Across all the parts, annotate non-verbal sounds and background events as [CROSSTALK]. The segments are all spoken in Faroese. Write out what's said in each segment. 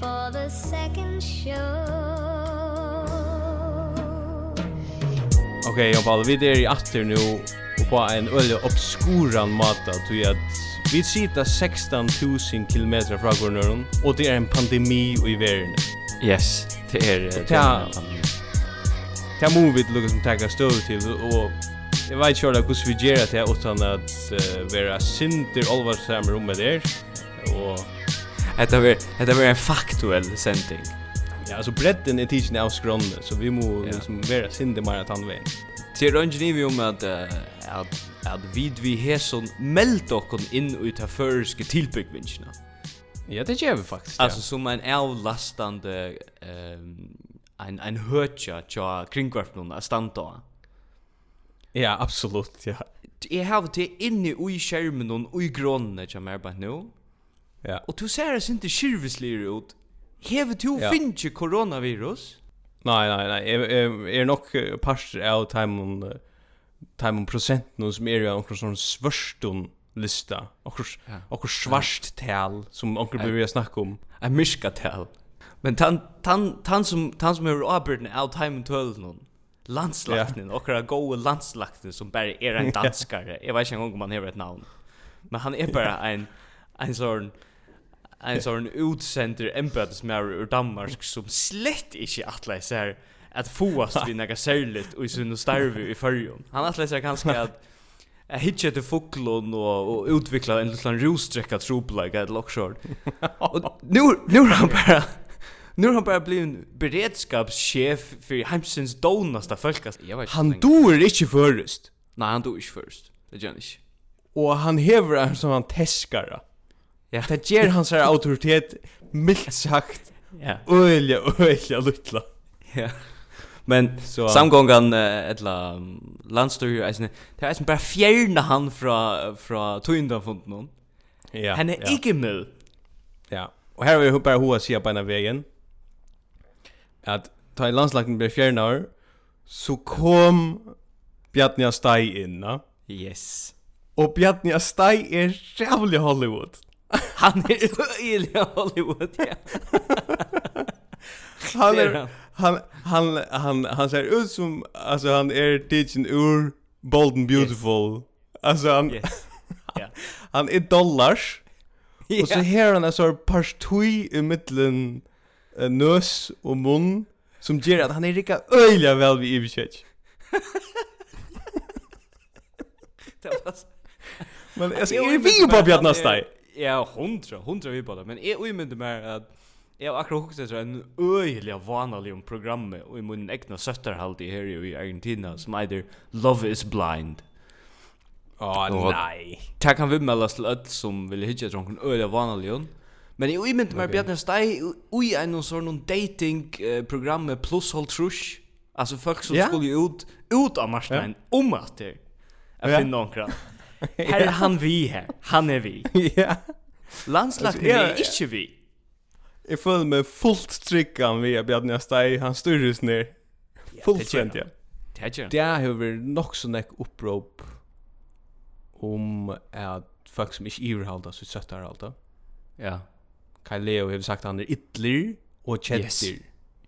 for the second show. Okej, okay, Paul, vi er i atter nu og på en øyne obskuran mata tog at vi sitter 16.000 km fra Gornøren og det er en pandemi i verden Yes, det er det er en pandemi. Det er movie det som tackar stöv til og jeg vet ikke hvordan vi gjør det utan at uh, være synder alvarsammer om det er. Og Detta var detta var en faktuell sending. Ja, alltså bredden är tidsen av skronnen så vi må ja. liksom vara sinde mer att använda. Ser du vi om att att att vid vi hesson meld och in ut här förske tillbyggvingarna. Ja, det gör vi faktiskt. Alltså som en avlastande ehm en en hörtja tja kringvarpnon att stanna. Ja, absolut, ja. Jeg har det inne i skjermen og i grånene som er bare nå, Ja. Og du ser det inte skirvisligere ut. Hever du ja. finnes coronavirus? Nei, nei, nei. Jeg, jeg, jeg er nok parster av timen timen prosenten som er jo noen sånn svørstun lista. Okkur, ja. okkur tal som onkur blir vi snakka om. En myska tal. Men tan, tan, tan, som, tan som er avbyrden av timen tølen noen landslakten, och okra gode landslakten som bara är en danskare. Jag vet inte om han har ett namn. Men han är bara en en sån en sån utsender embetsmär ur Danmark som slett inte attla ser här att fåast vid några särligt och i sin starve i förjon. Han attla ser kanske att Jag hittade till Foklon och, och utveckla en liten rossträcka troplägga ett lockshort. Och nu, nu har han bara Nu har han bara blivit en beredskapschef för Heimsens donaste folkast. Han dör inte förrest. Nej, han dör inte förrest. Det gör han inte. Och han hever en som han. Ja. Det ger hans her autoritet mildt sagt. Ja. Öliga, öliga lutla. Ja. Men så samgångan ettla landstyr alltså Det är som bara fjärna han från från tunda. Ja. Han är inte med. Ja. Och här har vi bara hur sig på den vägen. Att ta i landslagen blir fjärna så kom Bjarni Astai in, na? Yes. Och Bjarni Astai är jävligt Hollywood. [LAUGHS] Han är i Hollywood. Ja. [LAUGHS] han är han han han han ser ut som alltså han är tidsen ur bold and beautiful. Yes. Alltså han yes. yeah. [LAUGHS] han är dollars. Yeah. Och så här han är så partui i mitten uh, nös och mun som ger att han är rika öjliga väl vid Ivichet. Det var Men alltså är vi på Bjarnastad ja, hundra, hundra vi på det, men jeg umynda mer at jeg har akkurat hukket en øyelig vanlig om programmet og i min egna søtterhalt i her i Argentina som eider Love is Blind. Åh, oh, nei. Det kan vi meldes til öll som vil hitja etter noen øyelig vanlig om. Men jeg umynda mer Bjarne Stei ui er noen sånn dating-program plus hold trush. Altså folk som yeah? skulle ut, ut av marsnaen, om at det. Jeg finner noen kraft. [LAUGHS] Här är han vi här. Han är vi. [LAUGHS] Ja. Landslaget är inte vi. Jag följer med fullt tryck han vi att jag steg han styrdes ner. Fullständigt. Ja, Det Tätjer. Det har vi nog så näck upprop om att folk som inte överhalda så söttar allt. Ja. Kai Leo har sagt han är ytler och kätter. Yes.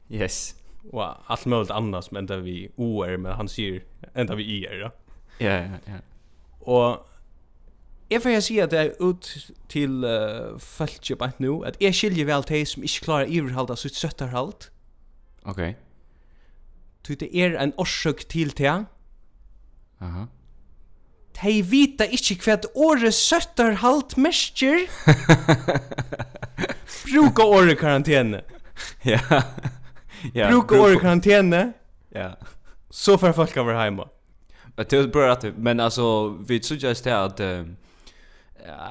yes. Och allt möjligt annat som där vi OR men han säger ända vi IR. Ja, ja, ja. Og jeg får si at er ut til uh, følge bare nu, at jeg skiljer vel til som ikke klarer iverhalda sitt søtterhalt. Ok. Så det er en orsøk til til. Aha. De vita ikke hva året søtterhalt mestjer. [LAUGHS] Bruka året karantene. Ja. [LAUGHS] ja. Bruka året karantene. Ja. Så får folk over hjemme. Ja. Det är bra att men alltså vi suggest det att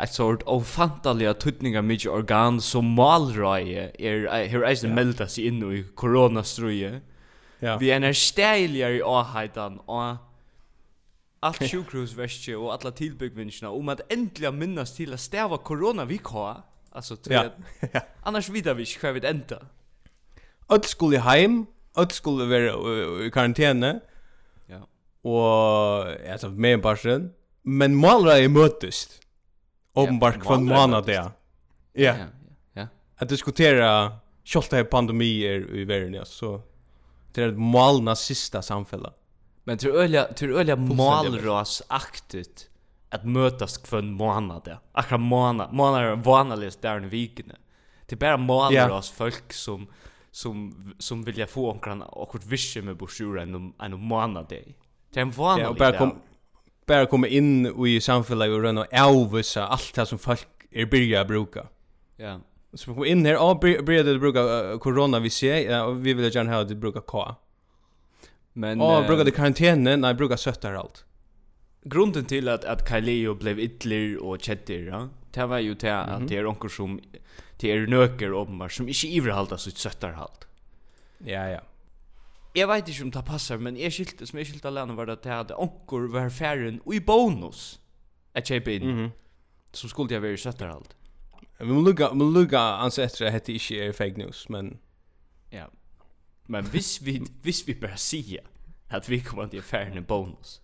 ett sort av fantaliga tutningar mycket organ som malröje är här är det melda sig in i coronastruje. Ja. Vi är stäligare i åhaitan och allt sjukhusvärstje och alla tillbyggvinsterna om att äntligen minnas till att stäva corona vi altså. Alltså, [LAUGHS] ja. annars vidar vi inte själv ett ända. Öll skulle heim, öll skulle vara i karantene, og alltså med en person men målra är Åpenbart ja, kvann månad där ja. Ja ja. att diskutera kjolta i pandemier i världen ja så det är målna sista samfället men tror öliga tror öliga målras aktigt att mötas kvann månad där akra månad månad är vanligast där i veckan det är bara målras folk som som som vill jag få omkring och kort vision med broschyren en en månad där Det är en vanlig ja, och bara kom, bara komma in i samhället och röna och avvisa allt det som folk är börja bruka. Ja. Så vi kom in här och började bruka corona vi ser och vi vill gärna ha det bruka K. Men och bruka det karantänen, nej bruka sötter allt. Grunden till att att Kaleo blev ytler och chatter, ja. Det var ju det att det är onkel som det är nöker uppenbart som inte ivrhalta sitt söttarhalt. Ja ja. Jeg vet ikke om det passer, men jeg skilte, som jeg skilte alene var det at jeg hadde var ferien og i bonus at kjøpe inn, mm -hmm. som skulle jeg være søtter alt. Vi må lukka, vi må lukka anse etter at det ikke er fake news, men... Ja, men hvis vi, hvis vi bare sier at vi kommer til ferien i bonus...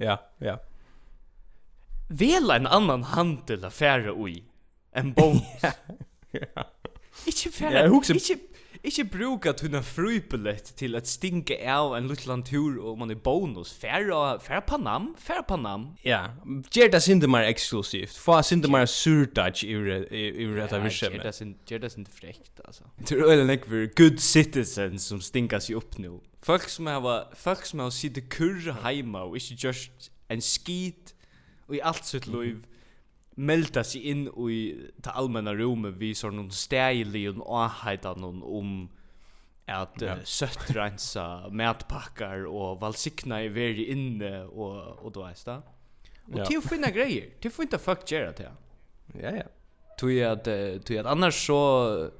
Ja, ja. Vela en annan handel affære ui en bonus. [LAUGHS] ja. Ikke ferien, ja, ikke Ikke bruka tunna frupelett til at stinke av en liten tur og man er bonus. Færre, færre panam, færre panam. Ja, gjør det sinde mer eksklusivt. Få sinde mer surdage i rett av virksomhet. Gjør det sinde frekt, altså. Det tror øyne nekver good citizens som stinkas seg opp nå. Folk som har, folk som har sitte kurre heima og ikke just en skit og i alt sitt liv. Mm melda sig inn i det allmänna rummet vid sådana stäjliga avhejtan om att ja. uh, söttrensa mätpackar och valsikna i veri inne och, och då är det. Och ja. till att finna grejer. Till att finna fuck göra det. Ja, ja. Tui at att, tui at annars så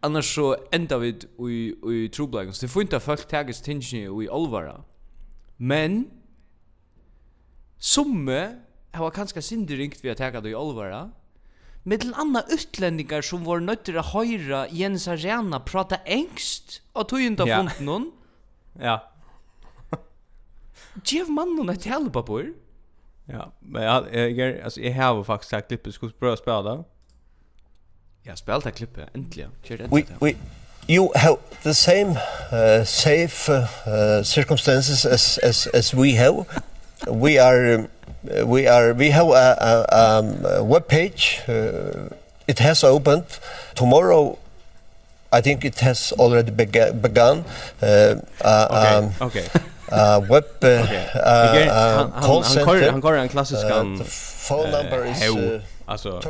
annars så enda vi i, i troblagen. Så det får inte folk tagas tingene i olvara. Men Summe Jeg var kanskje sindig ringt vi har tagget det i olvara. Med til utlendingar som var nødt til å høyra Jens Arena prata engst og tog inn ja. funnet noen. ja. Gjev mannen et helpapur. Ja, men jag jag alltså jag har faktiskt sagt klippet skulle prova spela det? Ja, spela det klippet äntligen. Kjør det. We we you have the same uh, safe uh, circumstances as as as we have we are uh, we are we have a, a, um, a web page. Uh, it has opened tomorrow. I think it has already bega begun. Uh, uh, okay. Um, okay. Uh, web uh, okay. uh, uh, han, call center. Han, han, han går en klassisk uh, the phone number is uh, alltså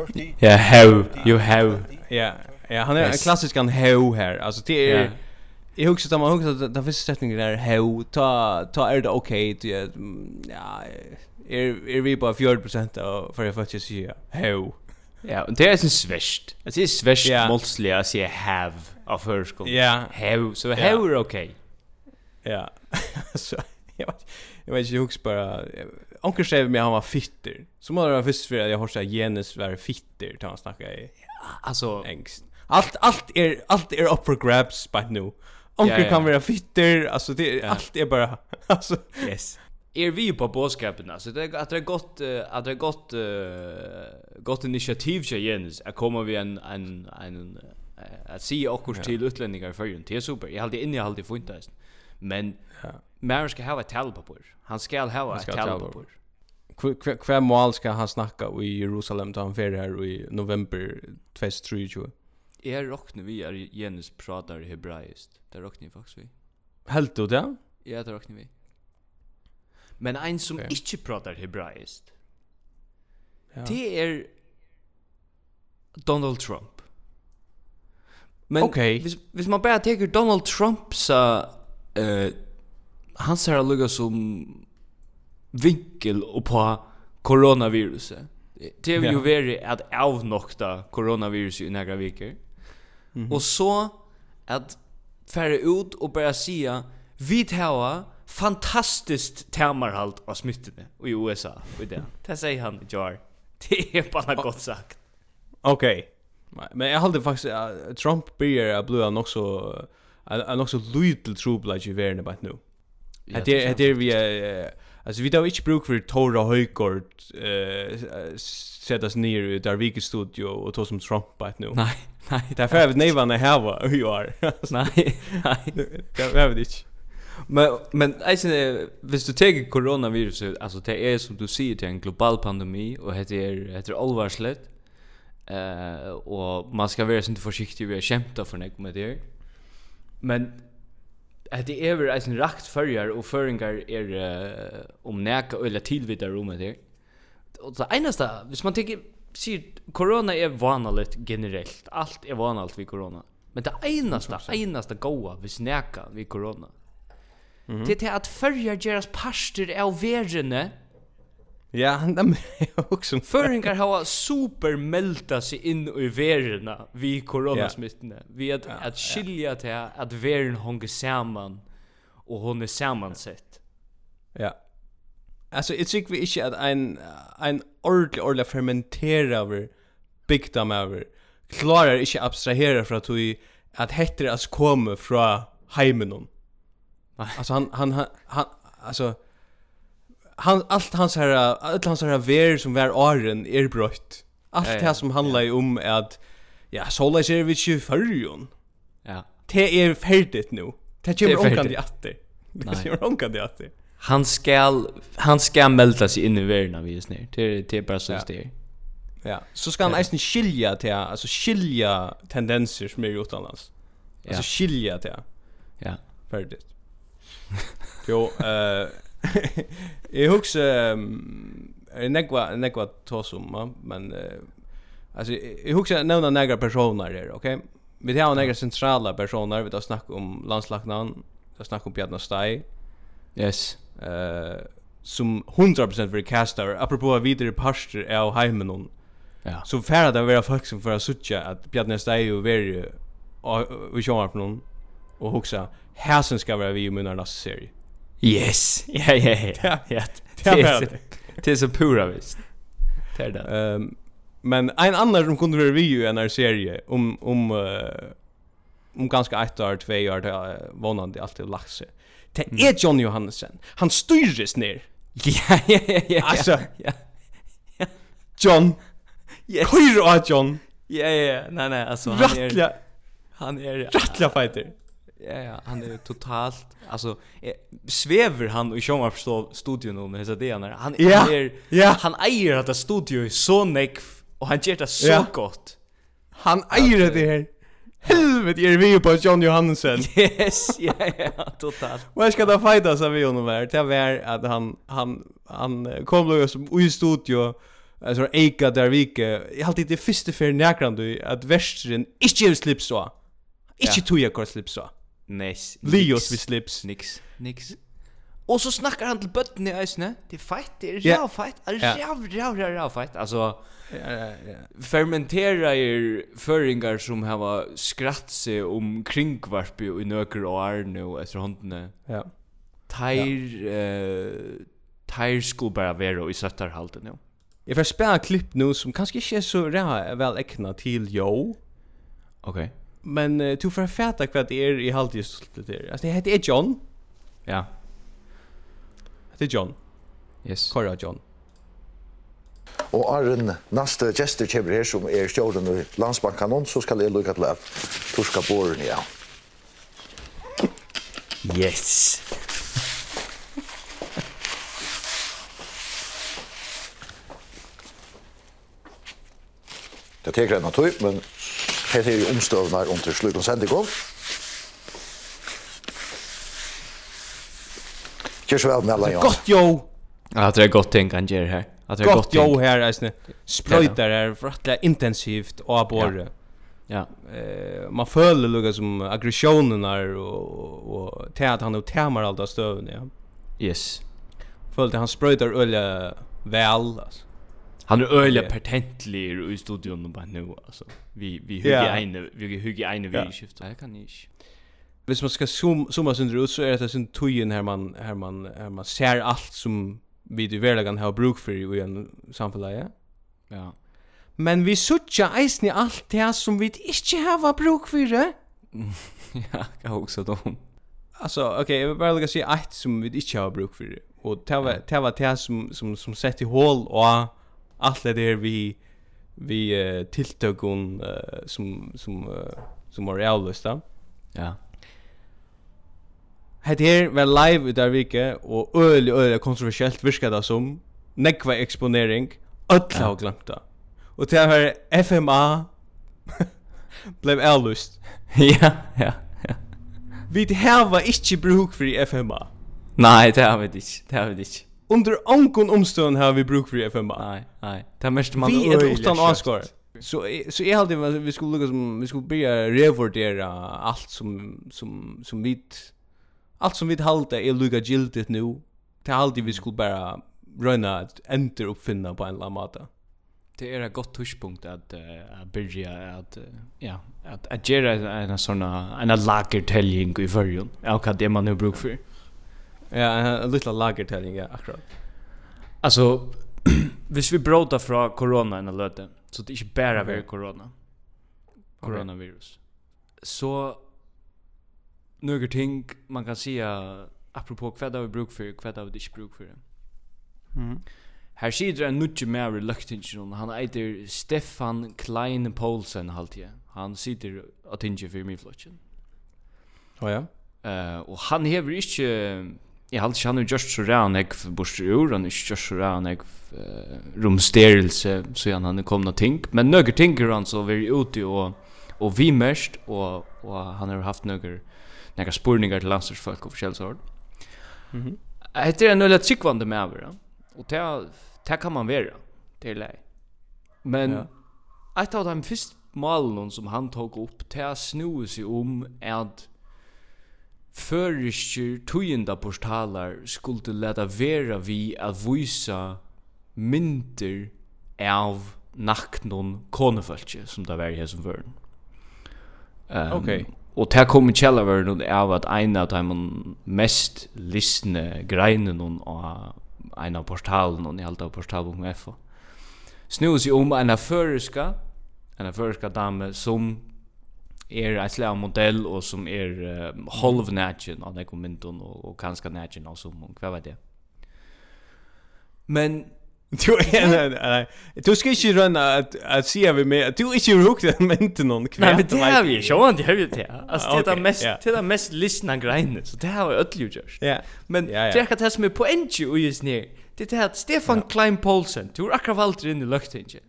ja how you have ja ja han är en klassisk han how här alltså det är Jag husar att man husar att den första sättningen där hur ta ta är det okej okay, ja är är vi på 40 av för jag faktiskt säger hej. Ja, det är sin svärst. Det är svärst yeah. målsliga att säga have av förskon. Ja. Hej, så hej är okej. Ja. Så jag vet jag vet ju också bara onkel säger mig han var fitter. Så man har först för jag har sagt genus var fitter tar han snacka i. Alltså ängst. Allt allt är allt är up for grabs by nu. Onkel kan vara fitter, alltså det ja. allt är bara [LAUGHS] alltså yes. Är vi på boskapen alltså det att det gott att det gott gott initiativ sig Jens att komma vi en en en att se också till utlänningar för ju det är super. Jag hade inne hade funnit det. Men Mär ska ha ett tal på bord. Han ska ha ett tal på bord. Kvar mål ska han snacka i Jerusalem då han fer här i november 2023. Jeg råkner vi er Jens pratar hebraiskt. Det råkner jeg faktisk vi. Helt du det? Ja, det råkner vi. Men en som okay. ikke pratar hebraiskt, ja. det er Donald Trump. Men okay. hvis, hvis man bare teker Donald Trump så uh, han ser lukka som vinkel og på koronaviruset. Det er jo ja. veri at avnokta koronaviruset i nægra viker. -hmm. Och så att färre ut och börja säga vi tar fantastiskt termarhalt av smittene i USA och det. Det säger han i jar. Det är bara gott sagt. Okej. Okay. Men jag hade faktiskt uh, Trump börjar att bli nog så en också little trubbel i världen bara nu. Ja, det är det vi Alltså vi tar inte bruk för Tora Höjkort eh sättas ner i Darvik studio och ta som Trump bara nu. Nej. [LAUGHS] Nej, det är för att nej när här var hur jag är. Nej. Nej, det är inte. Men men alltså hvis du tar coronaviruset alltså det är som du säger det är en global pandemi och det är det är allvarligt. Eh uh, och man ska vara så inte försiktig vi är kämpa för något med det. Men det er eis en rakt førjar og føringer er uh, om neka eller tilvidar om det. Og det eneste, hvis man tenker sier, corona er vanligt generellt. Allt är vanligt vid corona. Men det enaste, enaste goa vi snäka vid corona. Mm -hmm. Det är att följa deras parster av vergene. Ja, [LAUGHS] de är också. Föringar har supermelta sig in i vergena vid coronasmittene. Vi att, ja, att skilja till att vergen hänger samman och hon är sammansett. Ja. Alltså jag tycker vi inte att en en ordentlig ordentlig fermentera över big dam över klarar inte abstrahera för att vi att hetter att komma från heimen hon. Alltså han han han, han alltså han allt hans här allt hans här ver som var åren är brött. Allt ja, ja, det som handlar ju ja. om att ja, såla ser vi ju förjon. Ja. Det är färdigt nu. Det kommer onkan i åter. Det kommer onkan i åter han skal han skal melda sig in i världen vi just nu. Det det är bara så ja. det. Ja. Så ska han eisen skilja till alltså skilja tendenser som är utomlands. Ja. Alltså skilja till. Ja. Färdigt. jo, eh [LAUGHS] jag huxar um, negva negva tosum, men uh, alltså jag huxar några några personer där, okej? Vi har några centrala personer, vi har snackat om landslagnan, vi har snackat om Bjarne Stai. Yes eh som 100% för castar apropå vidare pastor är och hemmen hon. Ja. Så färra det vara folk som för att söka att Bjarne Stej och ver och vi kör på någon och huxa häsen ska vara vi i munnen nästa serie. Yes. [LAUGHS] Ja ja ja. Ja. Det är så pura visst. Det är det. Ehm men en annan som kunde vara vi i en här serie om om uh, om ganska ett år, två år, det är vanande alltid laxet. Det är er Johnny Johansen. Han styrs ner. [LAUGHS] Ja, ja, ja, ja. Alltså. Ja. John. Yes. Kyr av John. Ja, ja, nej, nej, alltså han är... Rattla. Han är... Rattla fighter. Ja, ja, han är totalt... Alltså, svever han i Sjónvarp-studion om hessa dagarna. Han är... Ja, ja. Han äger det studio så nekv, och han gör det så ja. gott. Han äger det här. Helvete, är vi på John Johansen. Yes, ja, ja, totalt. Vad ska det fightas av vi honom här? Det var att han, han, han kom då som i studio alltså Eika där vike. Jag alltid det första för näkran du att västren inte slips så. Inte ja. tuja kort slips så. Nice. Leos vi slips. Nix. Nix. Och så snackar han till bötten i ösne. Det är fight, det är jävla fight. Det är jävla, jävla, jävla fight. Alltså, fermentera er föringar som har skratt sig om kringvarpi i nöker och är nu efter håndene. Ja. Tair, eh, tair skulle bara vara i söttarhalten nu. Jag får spela klipp nu som kanske inte är så väl äckna till jo. Okej. Okay. Men uh, du får fatta vad det är i halvt just det där. Alltså det heter John. Ja. Det är John. Yes. Kora John. Og Arren, neste gjester kommer her som er stjåren i landsbankkanon, så skal jeg lukke til at torska båren, ja. Yes! Det teker en tøy, men her er jo omstøvnar under slukken sendikov. Kjør så vel med alla, Jan. Godt jo! Ja, det er godt ting han gjør her. Att det är gott jo här alltså spröjtar är för det intensivt och bara ja. eh man följer lugga som aggressionen är och och till att han och tämar allt av stöven ja. Yes. Följde han spröjtar öle väl alltså Han är öle patentlig i studion bara nu alltså vi vi hugger yeah. en vi hugger en vi skiftar jag kan inte Hvis man ska zoom, zooma sönder ut så är det sin tojen här man här man här man ser allt som vi i verkligen har bruk för i en samhälle. Ja. Men vi sucha eisni allt det som vi inte [LAUGHS] har bruk för. ja, kan också då. Alltså okej, okay, jag vill bara lägga sig ett som vi inte har bruk för och det var det var det som som som sett i hål och allt det där vi vi uh, tilltökon uh, som som uh, som var realista. Ja. Hetta her var live ut av vike og øl øl kontroversielt virka det som nekva eksponering öll har glemt det. Og til var FMA [LAUGHS] blev avlust. [LAUGHS] ja, ja, ja. Vi hava ikkje bruk for FMA. Nei, det har vi ikkje, det har vi. Under ankon omstånd har vi bruk for FMA. Nei, nei. Det er mest man Vi er utan avskar. Så så är alltid vi skulle vi skulle börja revurdera allt som som som vi allt som vi halda är lukka giltigt nu. Det halda vi skulle bara röna att enter uppfinna på en lamata. Det är ett gott tuschpunkt att uh, att börja att uh, ja, att att göra en såna en lagertäljning i förrjun. Ja, vad det man nu brukar för. Ja, en liten lagertäljning, ja, akkurat. Alltså, hvis [CLEARS THROAT] vi bråta fra corona en löte, så det är inte bara bare mm. corona, coronavirus, okay. så några ting man kan säga apropå kvad vi bruk för kvad vi dish bruk för. Mm. Här sitter en nutje mer reluctant han heter Stefan Klein Paulsen halt jag. Han sitter att tinge för mig flotchen. Ja ja. Eh och han hever inte Jag har alltid han just så ran jag för ur han är just så ran jag rumsterelse så han han komna ting men några ting han så vi ute och och vi mest och och han har haft några några spurningar till landslagsfolk och förskällsord. Mhm. Mm Heter det några tryggvande med över Och det det kan man vara. Det är lätt. Men ja. jag av de först malen som han tog upp till att sno sig om att förrisker tojenda portalar skulle leta vera vi att visa mynter av naknon konefölkje som det var i hesson förrän. Um, Okej. Okay. Og det kom i kjellaveren av at en av de mest listne greinen av en av portalen, og i alt av portal.f. Snur seg om en av føreska, en av føreska dame som er en slag modell og som er uh, halv nætjen av nekomintun og, og kanska nætjen av som, hva vet jeg. Men Du [LAUGHS] är nej nej. du ska inte röna att att se vi med du är inte rukt den inte någon kväll. Nej men det har vi ju inte har vi det. Alltså det är mest det är mest lyssna grejen så det har vi öll gjort. Ja. Men det är att det som är på enju och just nu. Det är att Stefan Klein Paulsen du har akkurat valt in i luktingen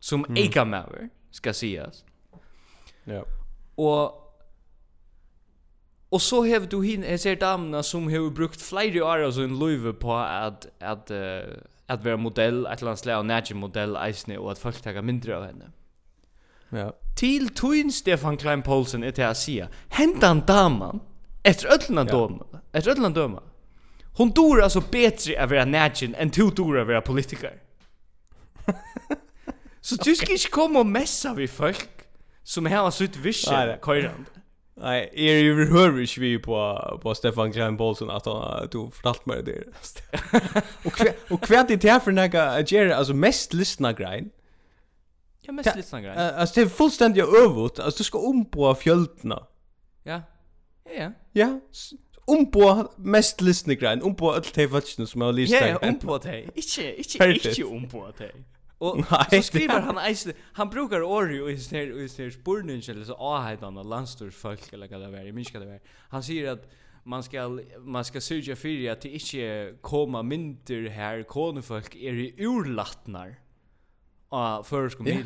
som mm. egamauer ska sägas. Ja. Och Och så har du hin är ser damna som har brukt flera år alltså en löve på att att att vara modell ett eller annat slag av nätje modell eisne och att folk tar mindre av henne. Ja. Till Twin Stefan Klein Paulsen är det att säga. Händan daman efter öllna ja. dom. Efter öllna dom. Hon dör alltså bättre av era nätjen än du dör av era politiker. [LAUGHS] Så du ska inte komma och messa vid folk som har sitt sutt visje kajrande. Nej, är ju hör vi på på Stefan Graham Bolton att han du fortalt mig det. och kvärt och kvärt det här för några Jerry alltså mest lyssna grejen. Ja, mest lyssna Uh, Alltså det är fullständigt övert. Alltså du ska om på fjöldna. Ja. Ja, ja. Ja. Om på mest lyssna grejen, om på allt det som har lyssnar. Ja, om på det. Inte inte inte om på det. Och [LAUGHS] så skriver han eisen, han brukar ordet och just här och just här spurningen eller så ahaitan av landstorsfolk eller vad det är, jag minns det är. Han säger att man ska man ska suga för att det inte komma mynter här konefolk är i urlattnar av förskom yeah.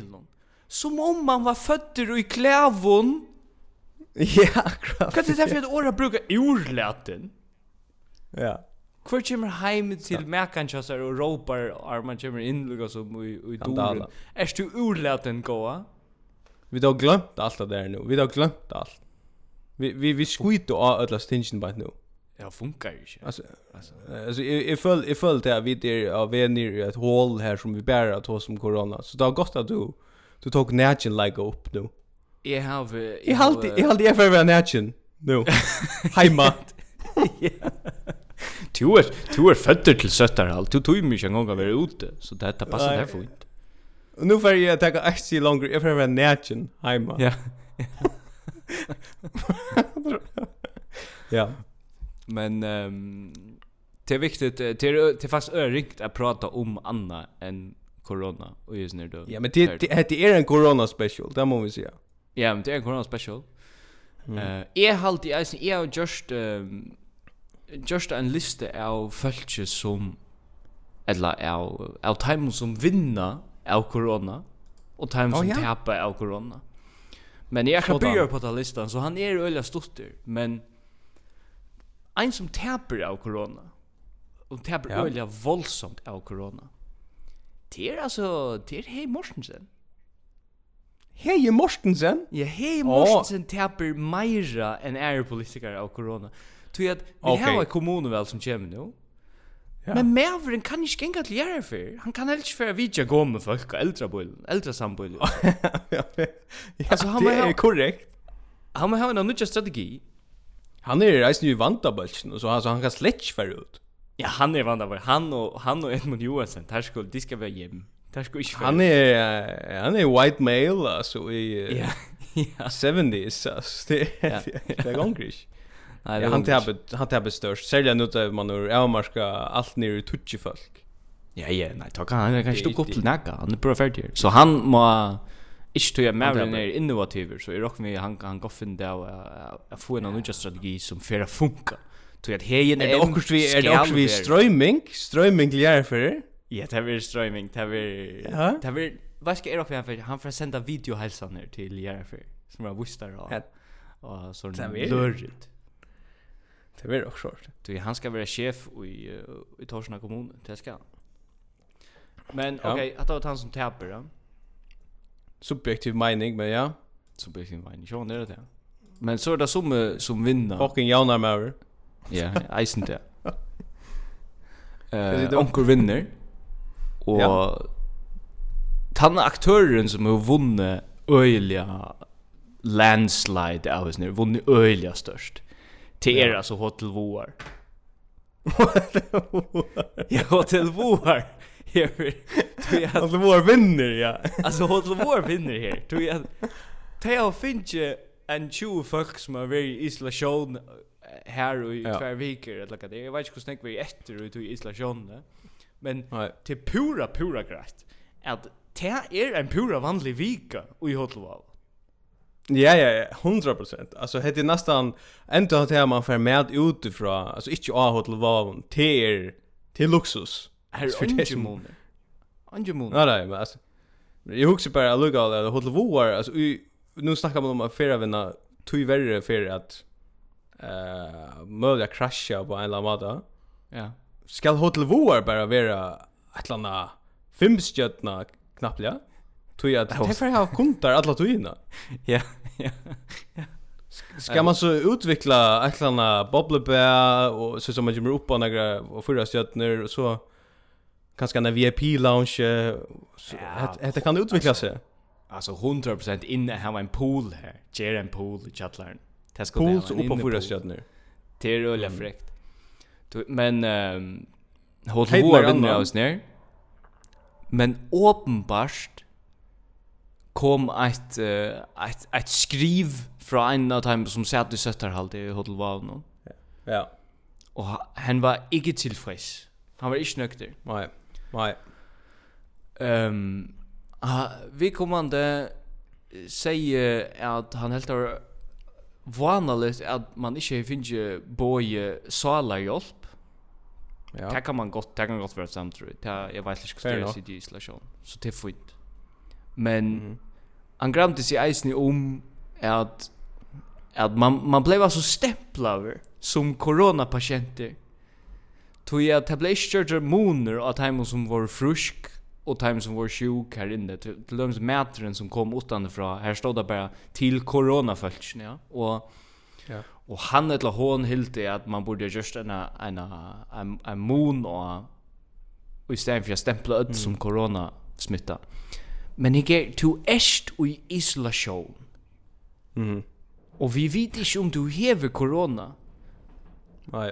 Som om man var född i klävon. Ja, akkurat. Kan det därför att åra brukar urlatten? Ja. Hvor kommer heim til mekan kjassar og råpar og man kommer inn lukka som i, i doren. Er du urlaten gåa? Vi har glömt allt det där nu. Vi har glömt allt. Vi, vi, vi skjuter av ödla stingen bara nu. Ja, funkar ju inte. Alltså, alltså, alltså jag, jag föll, jag föll det vi där av en i ett hål här som vi bär att ha som corona. Så det har gått att du, du tog nätjen lägga upp nu. Jag har... Jag har alltid, jag har alltid för vara nätjen nu. [LAUGHS] Hemma. [LAUGHS] Ja. Du er du är född till sötter allt. Du tog mig en gång av vara ute så det här passar därför fint. Och nu får jag ta axi longer if ever natchen hemma. Ja. [LAUGHS] Ja. Men ehm det är viktigt det är det fast örikt att prata om Anna än corona och just när då. Ja, men det det, det är en corona special, det måste vi säga. Ja, men det är en corona special. Eh, är halt i alltså är just ehm just en liste av fölkje som eller av, av timen som vinna av corona och time oh, som ja. tappa av corona. Men jag kan börja på den listan så han är öliga stotter, men en som tappar av corona och tappar ja. öliga våldsamt av corona. Det är alltså det är hej Mortensen. Hej Mortensen? Ja, hei Mortensen oh. tappar meira enn er politikere av corona. Tui at vi okay. har en kommunevel som kommer nu. Ja. Men Maveren kan ikke genga til gjøre for. Han kan heller ikke føre vidtja gå med folk og eldre bøylen, eldre sambøylen. [LAUGHS] ja, altså, han det er ha, korrekt. Han må ha en nødja strategi. Han er reisen i vandabølsen, så altså, han kan slett ikke ut. Ja, han er vandabølsen. Han og, han og Edmund Johansson, der skal, de skal være hjem. Der skal ikke føre. Han er, han er white male, altså, i ja, [LAUGHS] ja. 70s, altså. [LAUGHS] Det, ja. det, det er gongrisk. Nej, ja, han tappade han tappade störst. Sälja nu att man ur Elmarska allt ner i tutchi folk. Ja, ja, nej, ta kan han kan stå upp till näka. Han är bara. Så han må Ich tue mer än är innovativ så i rock med han han går fin där att få en annan strategi som för att funka. Tue att hejen är också vi är också vi strömming, strömming lär för. Ja, det är strömming, det är det är vad ska är rock för han får sända videohälsan ner till lär för som jag visste då. Ja. Och så lördigt. Det blir också svårt. Du han ska vara chef i i Torsna kommun, det ska. han. Men ja. okej, okay, att ta han som täpper då. Subjektiv mening, men ja. Subjektiv mening, jag är det. Men så är det som som vinner. Fucking jaunar med över. Ja, eisen det. [LAUGHS] Eh, onkel vinner. Och ja. tanna aktören som har vunnit öliga landslide av oss nu, vunnit öliga störst till er alltså Hotel Voar. ja, Hotel Voar. Här tror jag. Hotel Voar vinner, ja. Alltså Hotel Voar vinner här. Tror jag. Tell Finche en 20 folk som har är i isolation här i ja. två veckor eller vad det är. Jag vet inte hur snägg vi är efter ut i isolation. Men till pura, pura grätt. Att det är en pura vanlig vika i Hotel Voar. Ja ja ja, 100%. Alltså hade nästan ändå att här man för med utifrån, alltså inte av hotell var till till luxus. Är för det som Anjumon. månader. nej, men alltså. Jag huxar bara att lugga alla hotell var, alltså nu snackar man om att fira vinna tog värre för att eh möjliga krascha på en eller annan Ja. Skall hotell var bara vara ett landa annat stjärna knappt ja jag att Det får ha kuntar alla tuina. [LAUGHS] Ja, ja. Ska man så utveckla äcklarna bobblebär och så som man kommer upp på några och fyra stjärnor och så kanske en VIP lounge det kan utveckla sig. Alltså 100% inne här en pool här. Ger en pool i chatlern. Det ska Pool så upp på fyra stjärnor. Det är öliga fräckt. Men ehm håll hår vinner oss ner. Men åpenbart kom ett ett ett skriv från en av dem som satt i sötterhalde i Hotel Valno. Ja. Och han var inte tillfreds. Han var inte nöjd. Nej. Nej. Ehm um, vi kommande säger att han helt har vanligt att man inte finner boje sala hjälp. Ja. Det kan man gott, det kan gott vara samtidigt. Det jag vet inte hur det är i isolation. Så det är fint. Men mm han gramte sig eisen om att att man man blev så stämplaver som coronapatienter. Tog jag tabletter moner av timen som var frusk och timen som var sjuk här inne till, till de mätaren som kom utanifrån. Här stod det bara till coronafältsen ja och ja och han eller hon hilde att man borde just en en en, en moon och och istället för att stämpla ut mm. som corona smitta. Mm. Men jeg er, du erst i isolasjon. Mm. Og vi vet ikke om du hever korona. Nei.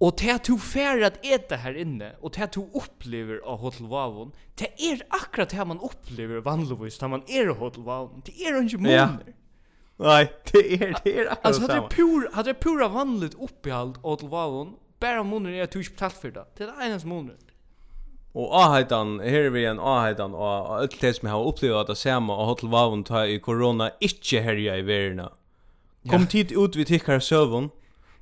Og til at du færre at ete her inne, og til at du opplever av Hotel Vavon, det er akkurat det man opplever vanligvis når man er av Hotel Vavon. Det er ikke måneder. Ja. Nei, det er, det er akkurat altså, det samme. Pur, hadde det pura vanligt oppehalt av Hotel Vavon, bare måneder er at du ikke betalt for det. Det er det eneste måneder. Og aheitan, her er vi en aheitan, og alt det som jeg har opplevd at det samme, og hotel vavun ta i korona, ikkje herja i verina. Kom tid ut vi tikkar søvun,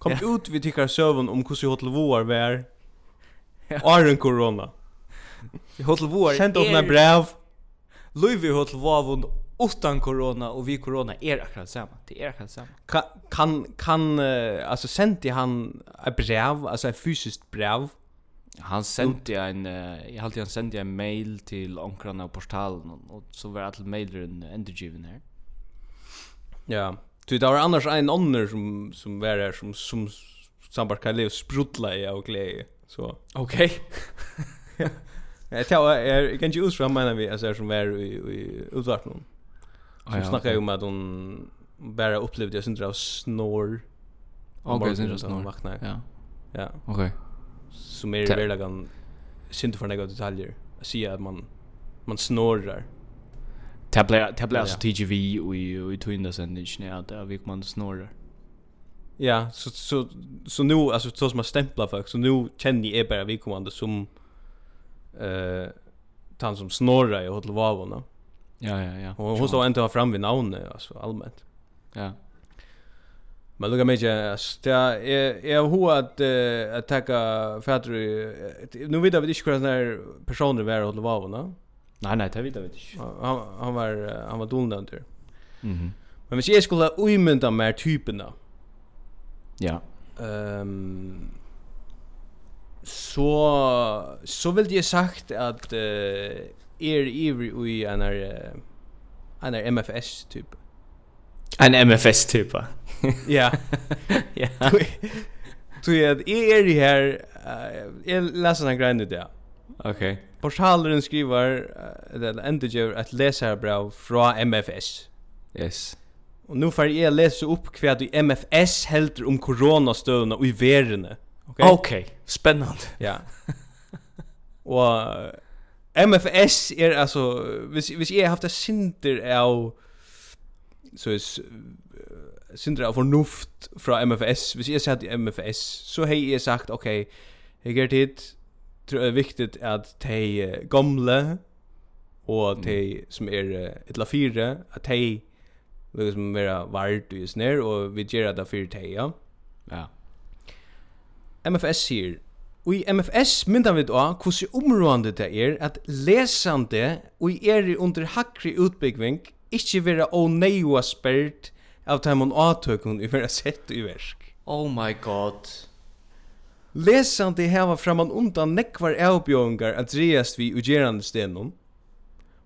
kom ja. ut vi tikkar søvun om hvordan hotel voar vær, ja. Arren korona. Hotel voar er... Kjent åpna brev. Løyvi hotel vavn utan corona och vi corona är er akkurat samma. Det är er akkurat samma. Kan kan kan uh, alltså sände han ett brev, alltså ett fysiskt brev Han sendte en uh, jag hade han sendte en mail till onkrarna på portalen och så var all mailen endgiven här. Ja, du det var annars en annan som som var där som som sambar [LAUGHS] kan leva sprutla i och glädje. Så okej. Okay. Jag tror jag kan ju usra menar vi alltså som var i i utvartnon. Som snackar ju om att hon bara upplevde jag syndra av snor. Okej, syndra snor. Ja. Ja. Okej. Okay som är väl verkligen synd för några detaljer. Se att man man snorrar. Tabla tabla så TGV och i Twinda sen det där att vi man snorrar. Ja, så så så nu alltså så som man stämplar folk så nu känner jag bara vi kommande som eh tant som snorrar i hotellvavorna. Ja ja ja. Och hon står inte fram vid namnet alltså allmänt. Ja. Men lukka mig just ja är hur att att tacka fatter nu vet jag inte hur såna personer var och var va. Nej nej, det vet jag inte. Han han var han var dolnad. Mhm. Men hvis jeg skulle uimynda mer typene Ja um, Så Så vill jeg sagt at uh, Er ivrig i en är En är MFS typ. En MFS-typa. [LAUGHS] ja. ja. Så jag är i här jag läser en grej nu där. Okej. Okay. Portalen skriver eller ändå att läsa bra från MFS. Yes. Och nu får jag läsa upp kvad i MFS helt om coronastövna och i världen. Okej. Okay? Okej. Okay. Spännande. Ja. och MFS är alltså, hvis, hvis jag har haft det sinter av så is sindra av fornuft fra MFS. Hvis jeg satt i MFS, så hei jeg sagt, ok, jeg gert tid tror jeg er viktig at de gamle, og de som er etla fire, at de liksom vera vart og snær, og vi gjør det for de, ja. Ja. MFS sier, Og i MFS myndar vi da hvordan områdende det er at lesande og er under hakri utbyggving ikke være neua spært av dem hun avtøkken i vera sett i versk. Oh my god. Lesande hava framan undan nekvar avbjøringar at dreast vi ugerande stenon.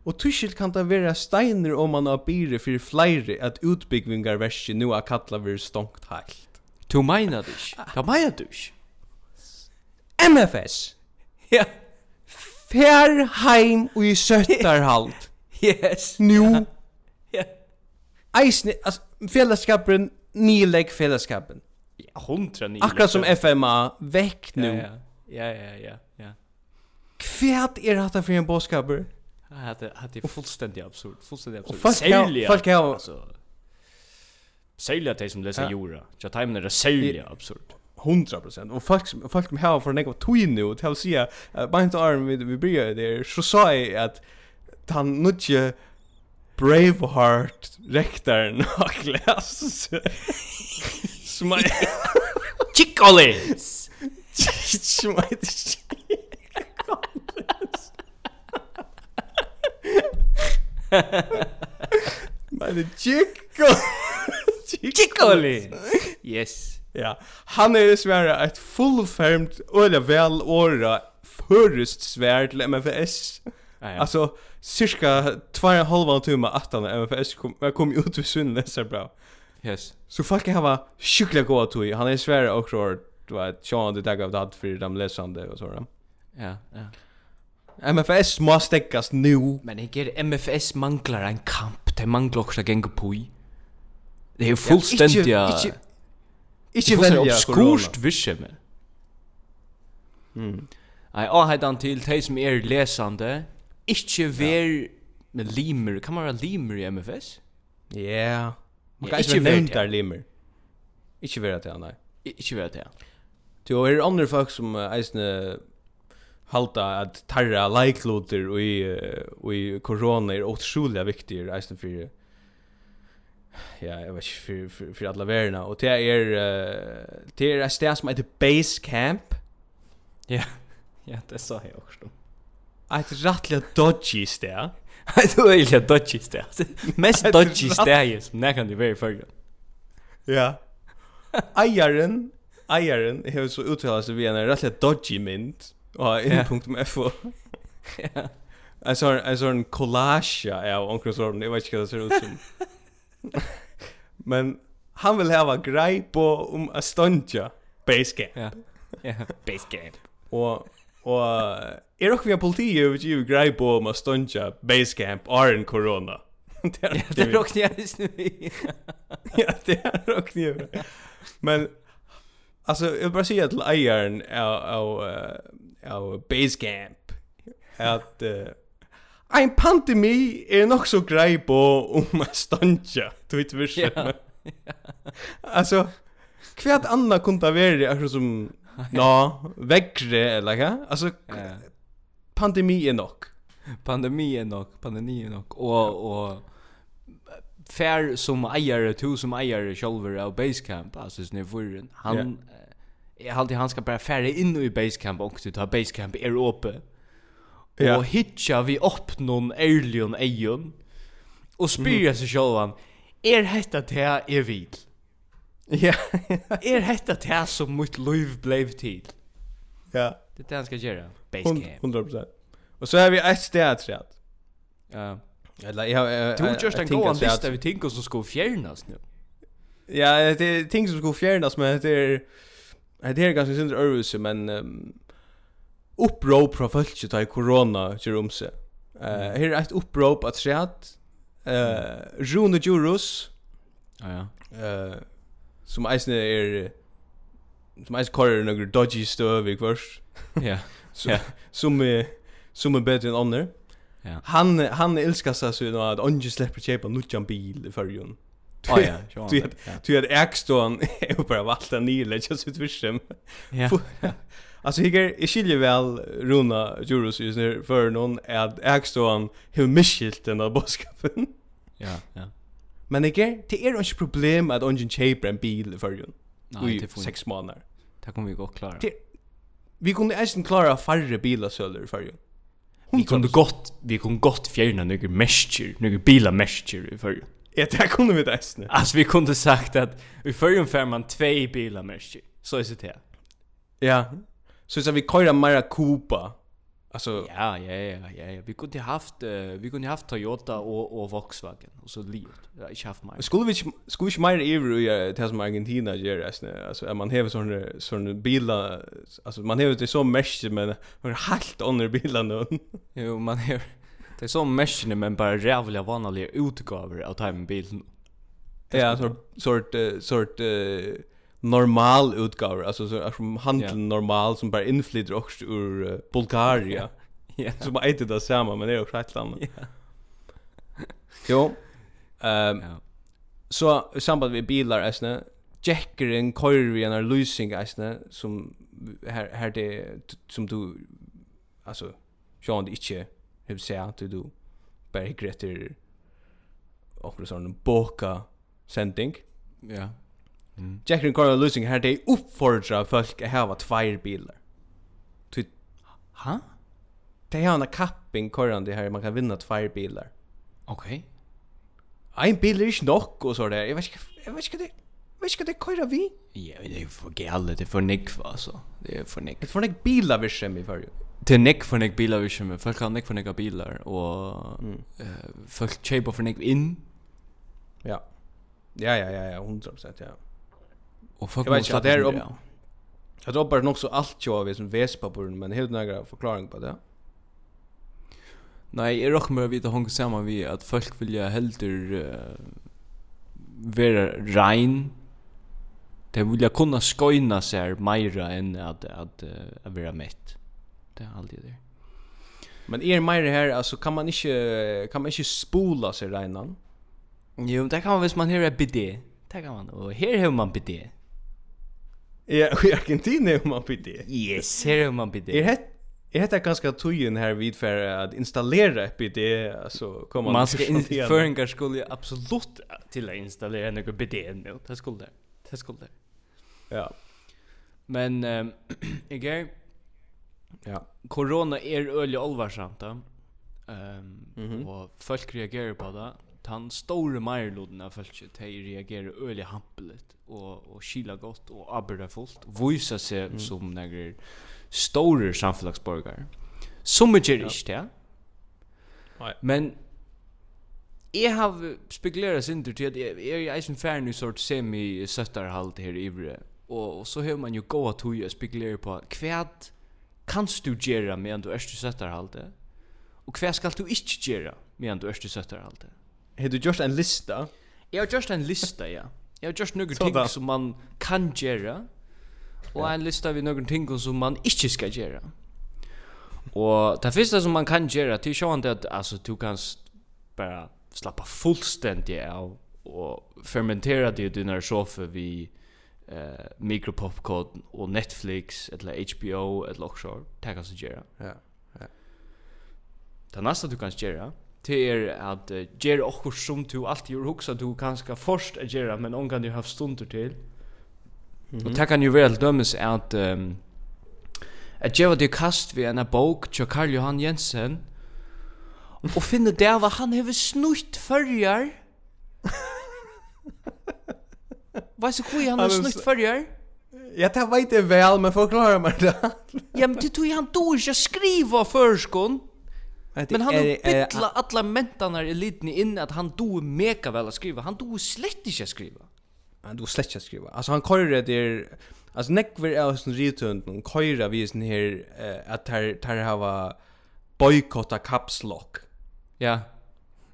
Og tuskilt kan det vera steiner om man har byre fyrir flæri at utbyggvingar verski nu a kalla vir stongt heilt. Tu meina dusch? Ta meina dusch? MFS! Ja. Fær heim og i søttarhalt. [LAUGHS] yes. Nu eisne, altså, fellesskapen, nylegg fellesskapen. Ja, hundra ni. Akkurat som FMA, vekk nu. Ja, ja, ja, ja, ja. Kvært er hatt for en båskaper? det er fullstendig absurd, fullstendig absurd. Særlig, altså. alltså. at de som leser jorda. Ja, Jag er det sälja, absurd. 100% och folk som folk som har för något tog nu och till att säga uh, mind arm vi vi bryr där så sa jag att han nutje Braveheart rektaren och glas. Smaj. Chickolins. Smaj. Men Chico Chickoli. Yes. Ja, han är svära ett fullfermt öle väl åra förrest svärd till MFS ja. Alltså cirka 2,5 timmar att han MFS kom kom ut ur Sundnes bra. Yes. Så fuck jag var sjukliga goda tog. Han är svär och tror du vet Sean det dag av dad för dem läsande och sådär. Ja, ja. MFS måste stäckas nu. Men jag ger MFS manglar en kamp. Det manglar också gänga på i. Det är fullständigt. Ja, inte inte välja skurst visse med. Mm. Nei, avheitan til de som er lesande, Ikke ver med limer. Kan man være limer i MFS? Ja. Yeah. Man kan ikke være nevnt der limer. Ikke være til, nei. Ikke ver til. Du, og er det andre folk som uh, eisne halta at tarra leikloter og i, uh, i korona er otrolig viktig eisne for ja, jeg vet ikke, for, for, for alle verene. Og det er, uh, det er et sted som heter Basecamp. Ja, [LAUGHS] ja det sa jeg også ett rättliga dodgy sted. Det var ju dodgy sted. [LAUGHS] Mest dodgy sted som nekan du det vara för. Ja. Eieren, eieren har så uttalat sig via en rättliga dodgy mynt och in.fo. Ja. Jag såg en sån collage av onkel Sorben, jag vet inte vad det ser ut som. [LAUGHS] Men han vill ha grej på om um Astonia base camp. Ja. Ja, base game. Och Og er okkur vi politi jo vi jo grei på om a stunja basecamp are in corona. [LAUGHS] det er okkur jeg vis [LAUGHS] nu. Ja, det er okkur jeg. Men, altså, jeg vil bare si at leieren av, av, av basecamp at uh, en pandemi er nok så grei på om a stunja, du vet vi Alltså, [LAUGHS] kvært anna kunta veri akkur som Nå, vägre eller vad? Alltså yeah. pandemi är nog. Pandemi är nog, pandemi är nog och och fair som eier to som eier själver av basecamp alltså så nu han yeah. jag hade han ska bara färra in i basecamp och du tar basecamp är uppe. Ja. Och hitcha vi upp någon Erlion Ejon och spyr sig självan. Är detta det jag vill? Ja. är detta det som mitt liv blev till? Ja. Det är det han ska göra. Basecamp. 100%. Och så har vi ett steg träd. Ja. Eller jag Du just en god lista vi tänker som ska fjärnas nu. Ja, det är ting som ska fjärnas men det är det är ganska synd örvuse men um, upprop från folk ta i corona kör om sig. Eh här är ett upprop att träd eh Rune Jurus. Ja ja. Eh som eisne er som eisne korrer noen dodgy støv i kvørs. Ja. [LAUGHS] ja. Som er, som er bedre enn andre. Ja. Han, han elskar seg så at andre slipper kjepa nutjan bil i fyrjun. Ja, ja, du du vet, ägstån är ju bara valta nile, just ut virsem. Ja. Alltså higer, jag skiljer väl Runa Jurus just nu för någon att ägstån hur mycket den där boskapen. Ja, ja. Men ikke, det er ikke problem at ungen kjøper en bil i førjen. Nei, det får seks måneder. Det kommer vi godt klare. Det, vi kunne eisen klare færre bilasøler i førjen. Vi kunne godt, vi kunne godt fjerne noen mesjer, noen bilamesjer i førjen. Ja, det kunne vi det eisen. Altså, vi kunne sagt at i førjen fær man tvei bilamesjer. Så er det här. Ja, så hvis vi kører mer Kuba, Alltså ja, ja, ja, ja, ja. Vi kunde haft uh, vi kunde haft Toyota och och Volkswagen och så livet. Jag ich haft mal. Skulle vi skulle ich mal ever ja, det som Argentina gör alltså alltså man har sån sån bilar alltså man har det så mesh men man har helt andra bilar nu. [LAUGHS] Jo, man har det är så mesh men bara jävla vanliga utgåvor av time bilen. Ja, sort sort sort uh, normal utgåvor alltså så som handel yeah. normal som bara inflyter också ur uh, Bulgaria. Ja. [LAUGHS] Yeah. Som är det samma men det är också helt annat. Ja. [LAUGHS] Jo. Ehm um, yeah. så i samband med bilar äsne Jackeren kör vi en losing äsne som här här det som du alltså Sean inte hur säger att du bara gretter och sån boka sending. Ja. Mm. Jackrin Coral Losing här det uppfordrar folk att ha två bilar. Ty ha? Det har en kapping Coral det här man kan vinna två bilar. Okej. Okay. Ein bil är inte nog och så där. Jag vet inte jag vet inte det. Vad ska det köra vi? Ja, det är för galet, det är för nick alltså. Det är för nick. Det för nick bilar vi skämmer i förr. Det är nick för nick bilar vi skämmer. Folk har nick för nick bilar och mm. uh, folk köper för nick in. Ja. Ja, ja, ja, ja, 100% ja. Och folk Jag vet inte, det är om... Jag droppar nog så allt jag vet som vespa på den, men helt några förklaring på det. Nej, jag råkar med att vita hon samman vi att folk vill ju heldur uh, vara rein. De vill ju kunna skojna sig mera än att, att, att vara mätt. Det är alltid det. Men är mer här alltså kan man inte kan man inte spola sig reinan? Jo, det kan man hvis man hör ett Det kan man. Och här hör man BD. Ja, i Argentina om man bidde. Yes, här om man bidde. Är det Jag heter ganska tujen här vid för att installera ett BD alltså kommer man ska in föringar skulle ju absolut till att installera något BD nu. Det skulle det. Det skulle det. Ja. Men [CLEARS THROAT] eh um, ja, corona är öle allvarsamt. Ehm um, mm -hmm. och folk reagerar på det den store meirloden av folk de reagerer øyelig hampelet og, og skila godt og arbeidar fullt og viser mm. som negrer store samfunnsborgare som er ikke det men jeg har spekulerat sin tur til at jeg er i eisen færen i sort semi-søttarhalt her i ivre og, og så har man jo gått tog jeg spekulerer på hva kanst du gjøre medan du er i søttarhalte og hva skal du ikke gjøre medan du er i søttarhalte Har du gjort en lista? Jeg har gjort en lista, ja. Jeg har gjort noen ting som man kan gjøre, og en lista vi noen ting som man ikke skal gjøre. Og det første som man kan gjøre, det er sånn at altså, du kan bare slappa fullstendig av og fermentera det i dina sofa vi eh, mikropopcorn og Netflix eller HBO eller också. Det kan du göra. Ja, ja. Det nästa du kan göra, det är att uh, ger och som du alltid gör också du kanske först att göra men hon kan ju ha stunder till. Mm -hmm. Och det kan ju väl dömas att um, att ge det kast vi en bok till Karl Johan Jensen och finna der vad han har snutt förjar. Vad så hur han har snutt förjar? Ja, det vet jag väl, men förklara mig det. ja, men det tog han då inte skriva förskon. Men han har bytla alla mentarna i liten in att han dog mega väl att skriva. Han dog slett inte att skriva. Han dog slett inte skriva. Alltså han körde det Alltså nekver är hos en rytund och köra vi sån här eh, att här, här hava boykotta caps lock. Ja.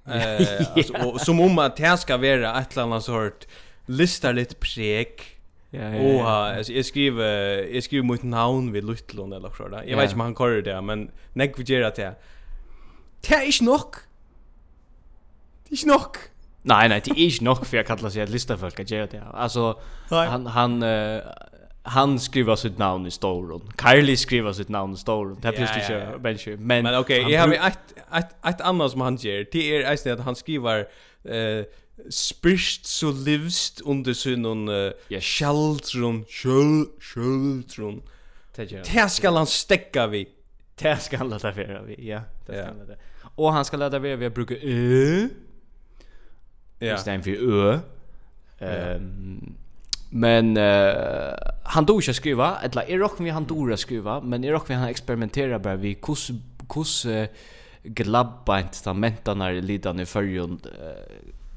Eh, alltså, och, [LAUGHS] som om att det ska vara ett eller annat sort listar lite prek. Ja, ja, ja. Och alltså, jag skriver jag skriver mot namn vid Luttlund eller så där. Jag vet inte om han kör det men nekver gör det. Det er ikke nok. Det er ikke nok. Nei, nei, det er ikke nok for jeg kallar seg et listafolk, jeg gjør det. Altså, nei. han, han, uh, han skriver sitt navn i Storon. Kylie skriver sitt navn i Storon. Det er plutselig ikke ja, ja, ja. Men, men ok, jeg har et, et, et annet som han gjør. Det er eisen at han skriver... Uh, spyrst så livst under sin uh, yes. sjaltron, sjøl, sjøltron. Det skal han stekka vi. Det ska han låta vara vi. Ja, det ska han låta. Och han ska låta vara vi att bruka ö. Ja. Istället för ö. Ehm Men uh, han dog ikke skriva, eller er rock vi han dog att skriva, men er rock vi han experimenterar bara vi kus kus uh, glabbeint da mentarna er lidende i førjen uh,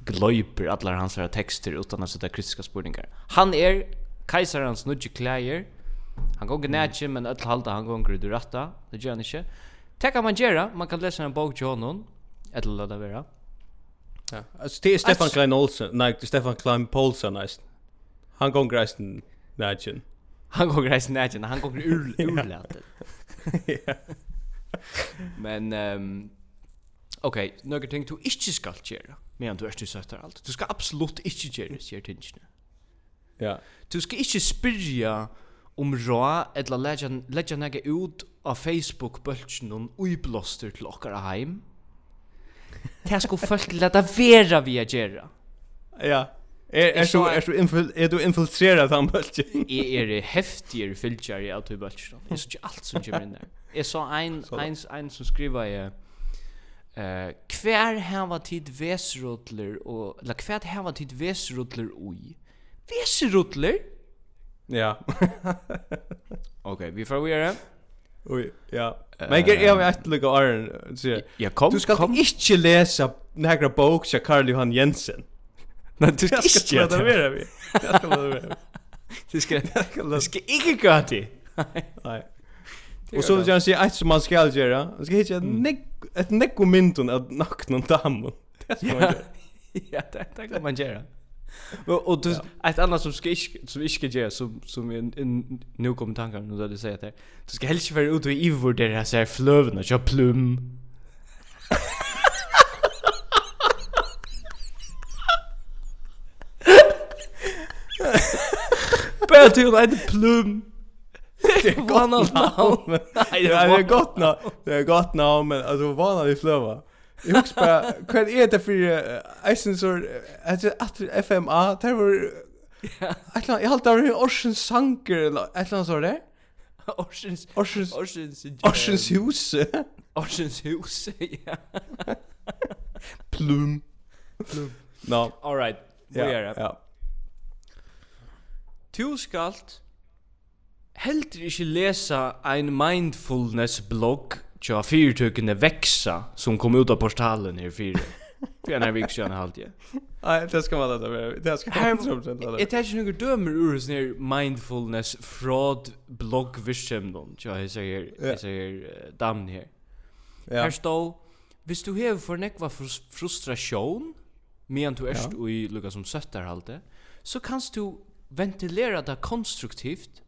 glöper alla hans her tekster utan att sätta kritiska spurningar. Han er kejsarens nudge klæger, Han går gnätje men öll halda han går det rätta. Det gör han inte. Det kan man göra. Man kan läsa en bok till honom. Eller det vara. Ja. Alltså det är Stefan Klein Olsen. Nej, det är Stefan Klein Paulsen nästan. Han går grejen nätjen. Han går grejen nätjen. Han går ur [LAUGHS] urlät. Men ehm okej, några ting du inte ska göra. Men du är inte sötter allt. Du ska absolut inte göra det, säger tingen. Ja. Du ska inte spyrja om rå, eller lägga lägga några ut av Facebook bulten och uiblåster till okkara heim. Det ska folk leta vera vi att göra. Ja. Er, er, så, er, så infil, er du infiltrerad av bulten? Jeg er heftigere fylgjare av du bølgen. Jeg så ikke alt som kommer inn der. Jeg så ein, ein, ein som skriva i uh, hver hava tid vesrotler og, eller hver hava tid vesrotler ui? Vesrotler? Ja. [LAUGHS] Okej, vi får vidare. Oj, ja. Men jag har ett lika iron så Ja, kom. Du ska inte läsa några bok av Karl Johan Jensen. Nej, du ska inte göra det vara Vi. Jag ska göra det. Du ska du ska inte göra det. Nej. Och så vill jag säga att man ska göra. Man ska hitta ett ett nekomintun av nakna damen. Det ska man göra. Ja, det kan man göra. Og du et annet som skal ikke, som inte gjøre, som som en nu kommer tankar nu där det säger det. Du skal helst ikke være ute og ivurdere där här så flöven och köpa plum. Bara till heter plum. [LAUGHS] Det är gott namn. Nej, det är gott namn. Det är gott namn, men alltså vad har vi flöva? Jag husker bara, vad är det för Eisensor, att FMA, det var Atlan, jag halt där hur Ocean sanker eller ett atlan så där. Orsens... Orsens... Orsens... Orsens hus. [LAUGHS] Orsens hus. [LAUGHS] Ja. Plum. Plum. No. All right. Vi är Ja. Tu skalt heldur ikke lesa ein mindfulness blogg tja fyrtøkene veksa som kom ut av portalen här fyra. För en här vik sedan halt jag. Nej, det ska man låta. Det ska man inte låta med. Jag tänker några ur sån mindfulness fraud blogg vision. Tja, jag säger, jag säger damn här. Ja. Här står, hvis du hever for nekva frustrasjon, medan du erst ja. i lukka som söttarhalte, så kanst du ventilera det konstruktivt,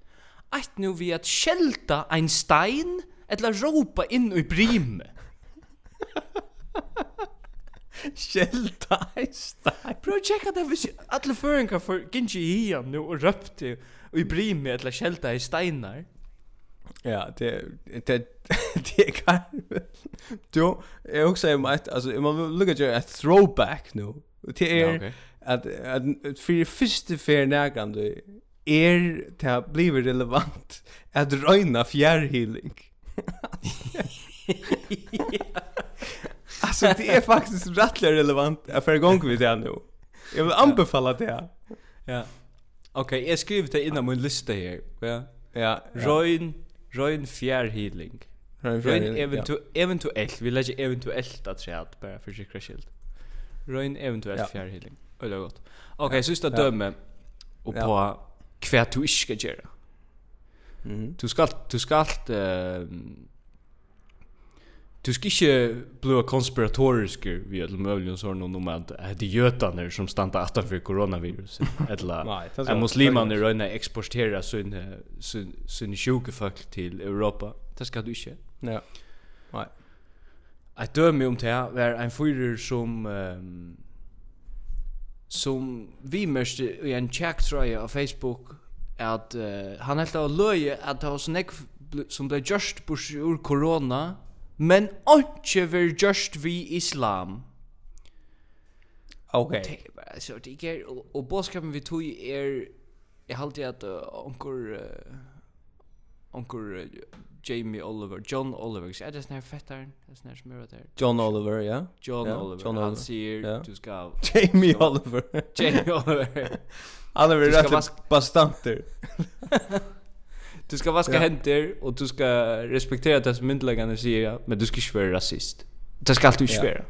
att nu vi att skälta en stein, eller ropa inn i brime. Skelta Einstein. Prøv å tjekka det hvis alle føringar for Ginji Hian nu og røpte i brime eller skjelta i steinar. Ja, det det [LAUGHS] det kan. Du, jag också om att alltså om man look at your throwback nu. Det är att att för första fair nägande är det blir relevant att röna fjärrhealing. [LAUGHS] alltså det är faktiskt rätt relevant för gång vi det nu. Jag vill anbefalla det. Ja. Okej, okay, jag skriver det innan min lista här. Ja. Ja, Røyn, Røyn fjær healing. Join eventu eventuellt, vi lägger eventuellt att säga att bara för säkra skild. Join eventuellt ja. fjær healing. Eller gott. Okej, okay, sista döme och på kvärt du inte ska göra. Du skal du skal uh, du skal ikke bli konspiratorisk vi är möjligen så någon om at det [LAUGHS] er jötarna som stannar att för koronaviruset. eller at muslimerna rönna exportera sin sin sin folk til Europa. Det skal du ikke. Ja. Nej. Jag dömer om det här var en fyrer som um, som vi mørste i en check tror på Facebook at uh, han helt av løye at det var sånn ek som ble gjørst bors ur korona, men ikke var gjørst vi islam. Ok. Så det ikke er, og, og bådskapen vi tog er, jeg halte at uh, onker, uh, onker uh, Jamie Oliver, John Oliver, er det sånn her fettaren, det Er sånn her som er der? John Oliver, ja. John yeah, Oliver, John han Oliver. sier, yeah. du skal... [LAUGHS] Jamie Oliver. Jamie Oliver. [LAUGHS] Alla vi rätt vaska... bastanter. [LAUGHS] du ska vaska ja. händer och du ska respektera det som myndläggande säger, men du ska inte vara rasist. Det ska alltid inte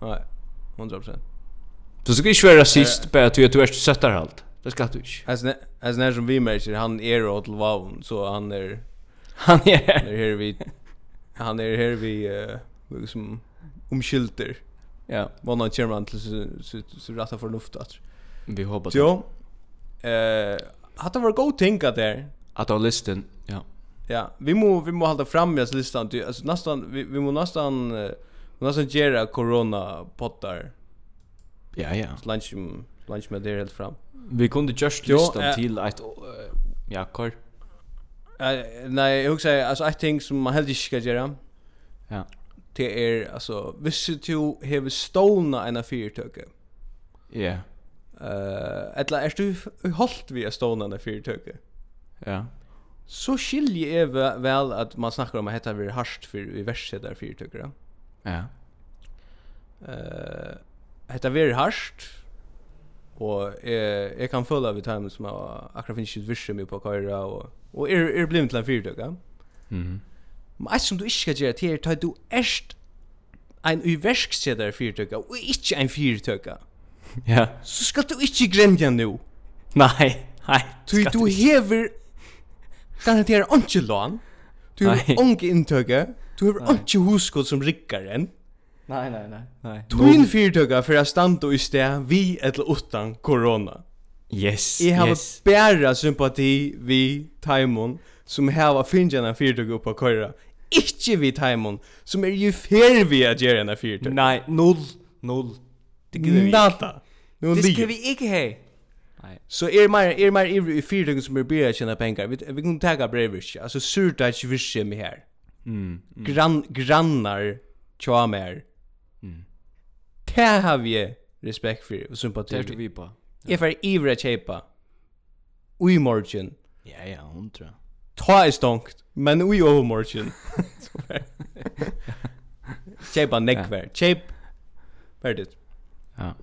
vara. Nej, 100%. Du ska inte vara rasist bara att du är söttar allt. Det ska du inte. Alltså när som vi märker, han är åt Lvavn, så han är... [LAUGHS] Han är här vid... Han är här vid... Uh, liksom omskylter. Ja, vad någon chairman till så så rätta förnuft. att. Vi hoppas. Jo, Eh, hade var god tänka där. Att ha listen, Ja. Ja, vi må vi må hålla fram med listan. till alltså nästan vi, vi må nästan uh, nästan göra corona pottar. Ja, ja. Lunch lunch med det helt fram. Vi kunde just listan jo, eh, till ett uh, ja, kort. Uh, nej, jag också alltså ett ting som man helt inte ska göra. Ja. Det är alltså visst du har stolna en affärtöke. Ja. Yeah Eh, eller är du hållt vi stonarna för tycker. Ja. Så skiljer jag väl att man snackar om att heta vi harst för i verset där för Ja. Eh, heta vi harst och eh jag kan följa vid timen som jag akkurat finns ju vision på Kaira och och är är blivit till en fyrtöka. Mhm. Men alt som du ikke skal gjøre til er at du erst en uverskjeder fyrtøkka og ikke en fyrtøkka. [LAUGHS] Ja. Så skal du ikke grenja nu. Nej, nej. Du, du hever garanterar ikke lån. Du hever ikke inntøke. Du hever ikke huskod som rikkar Nej, nej, nej. nei. nei. Tuin fyrtøka for jeg standa i sted vi eller utan korona. Yes, jeg har yes. bæra sympati vi Taimon som hava finnjana fyrtøka oppa køyra. Ikke vi Taimon som er ju fer vi at gjøre en fyrtøka. Nei, null, null. Det gidder vi. ikke. Nada. Nu Det ska vi inte ha. Nej. Så är mer är mer i fyra som är bra tjäna pengar. Vi vi kan ta brevish. Alltså surt att vi ser mig här. Mm. Grann grannar tjoa mer. Mm. Det har vi respekt för och sympati. Det vi på. Jag för ivra chepa. Ui morgen. Ja ja, hon tror. Ta är stångt, men ui över morgen. Chepa [LAUGHS] neckver. Chep. Färdigt. Ja.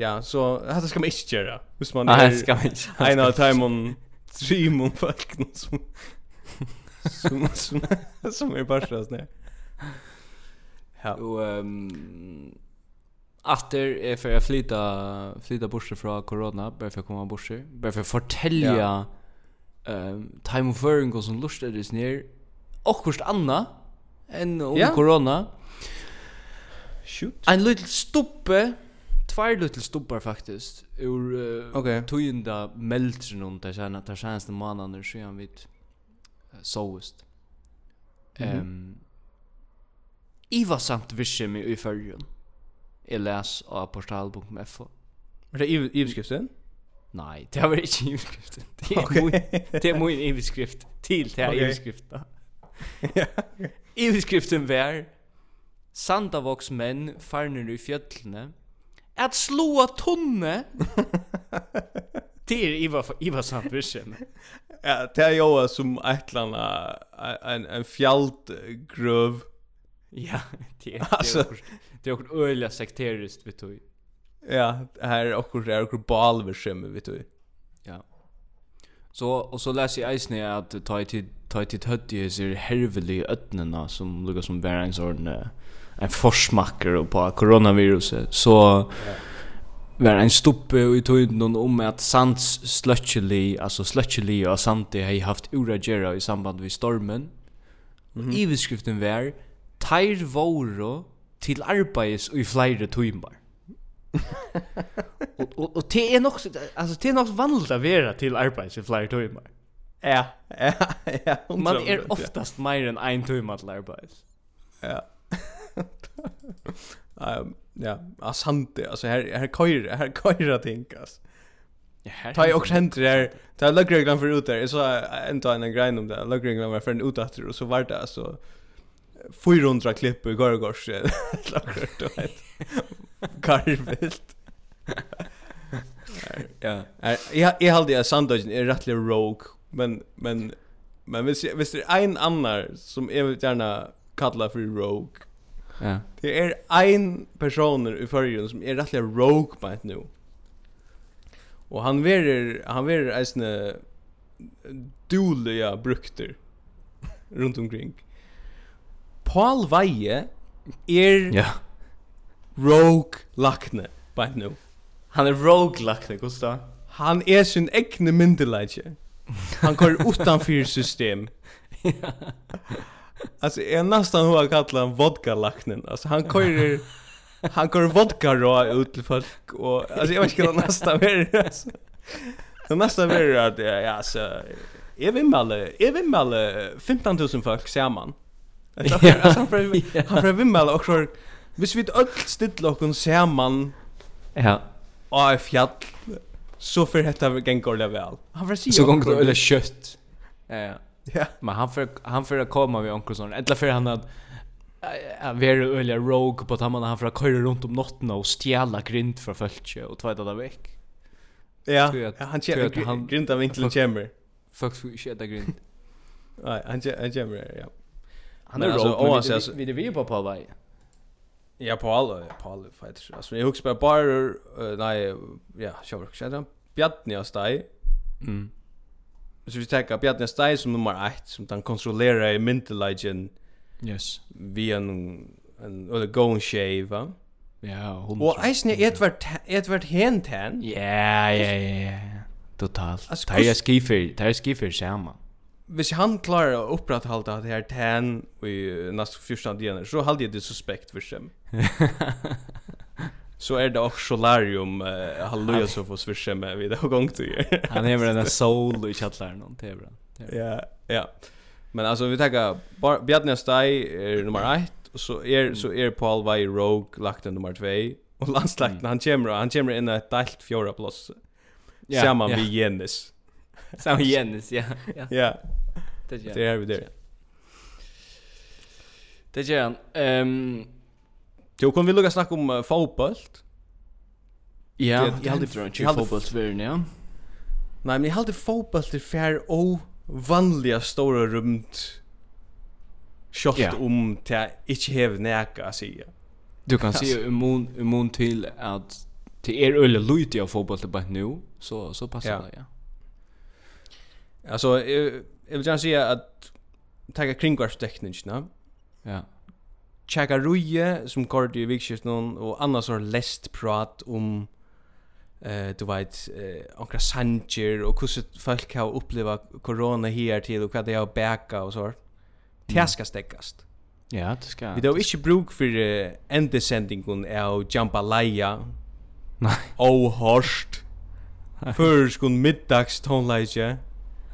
Ja, så det ska man inte göra. Hvis man är ska inte. En av time on stream on fuck någon som som som som är bara så där. Ja. Och ehm Atter är för att flytta flytta bort från corona, bara för att komma bort, bara för att fortälja ehm time of föring och som lust det är ner. Och kust Anna än om corona. Shoot. En liten stoppe tvær lítla stubbar faktisk ur uh, okay. tøynda meldrin om det sena det senaste månader siden vi uh, såust. Ehm mm um, Iva samt visse mig i färgen. Jag läs av portal.fo. Var det iveskriften? Nej, det var inte iveskriften. Det är okay. min, det är min iveskrift till det här okay. iveskriften. iveskriften var Sandavox menn farnir i fjöllene att slå tunne. [LAUGHS] det er Iva Iva vision Ja, det är ju som ett landa en en fjällgröv. Ja, det er alltså det är också öliga sekteriskt vet du. Ja, här är också det är också balverskym vet du. Ja. Så och så läser jag eisne att ta tid ta tid hötti är hervelig ötnena som lukkar som bär en sån en forsmakker på coronaviruset så var en stoppe i tøyden om at Sands sløtjeli, altså sløtjeli og Sandi har haft uragera i samband med stormen. Mm -hmm. Iveskriften var Teir våro til arbeids i flere tøymar. [LAUGHS] og, og, og det er nok, altså det er nok vanligt å være til arbeids i flere tøymar. Ja, [LAUGHS] ja, ja. Man er oftast meir enn ein tøymar til arbeids. Ja um, [LAUGHS] ja, det alltså här här kör här kör ting tänkas. Ja, här tar också händer där. Ta lugreglan för ut där. Så ta en grej om det. Lugreglan var för en utåt och så var det alltså 400 klipp i går går så lagrigt och ett karvilt. [LAUGHS] Ja. Jag jag hade sandwichen är rättligt rogue men men men visst visst är en annan som jag vill gärna kalla för rogue Ja. Det är en person i förrjun som är rättliga rogue på ett nu. Och han verer han verer eisne duliga brukter runt omkring. Paul Veie er ja. rogue lakne på ett nu. Han er rogue lakne, Gustav. Han er sin egne myndelæge. Han går utanför [LAUGHS] system. ja. Alltså är nästan hur han kallar han vodka laknen. Alltså han kör han kör vodka rå ut till folk och alltså jag vet inte nästa mer. Alltså. Nästa mer att ja alltså Jag vill mal, jag vill mal 15000 folk ser man. Alltså han får han för vill mal också Hvis vi öll stilla okkur saman Ja Och er fjall Så för detta gengur väl. Han får sig Så gongur det kött. kjøtt Ja ja Ja. Men han för han för att komma vid onkel sån. Eller för han att vara öliga rogue på att han han för att köra runt om natten och stjäla grind för fölke och tvätta det veck. Ja. Han han grinda vinkeln chamber. Fuck så shit där grind. Nej, han han chamber ja. Han är rogue. men Vi är vi på på väg. Ja, på alla, på alla fighter. Alltså jag husar bara bara, nej, ja, sure. Bjarni och steg. Mm. Så vi tar Bjarne Stei som nummer 1, som han kontrollerar i myndelagen. Yes. via en, en eller gåen shave, va? Ja, hon. Og eisne Edvard, Edvard Hentan. Ja, ja, ja, ja. Totalt. Altså, det er skiffer, det er skiffer samme. Hvis han klarer å opprettholde det er tan i nästa 14 dagar så halde jeg det suspekt for seg. [LAUGHS] så är det också solarium uh, halleluja så får swisha med vid och gång till. [LAUGHS] Han är väl en soul i chatlaren någon det är bra. Ja, ja. Men alltså vi tar Bjarne Stai är nummer 1 och så är så är Paul Vai Rogue lagt nummer 2 och landslagt han kommer han kommer in ett delt fjärde plats. Ja, Samman vi Jennis. [LAUGHS] Samman Jennis, ja. [LAUGHS] Ja. Ja. Det är vi där. Det är han. Ehm Jo, kan vi lukka snakka om uh, fotbolt? Ja, jeg heldig tror ikke fotbolt verden, ja. Nei, men jeg heldig fotbolt er fær og vanliga stora rumt Kjøtt yeah. om til jeg ikke hev neka å sige. Du kan si immun, immun til at til er øyne lydde av fotboll til bare nu, så, så passer ja. det, ja. Altså, jeg, jeg vil gjerne si at takk kringvarstekningene. Ja. Yeah tjekka Ruje som går i vikskift någon og annars har lest prat om eh du vet eh onkra Sanger og hur folk har uppleva corona her til og vad dei har bæka og så. Det ska. Ja, det ska. Vi då inte bruk för uh, ändesendingen av Jambalaya. Nej. Oh horst. Först kun middags tonleje.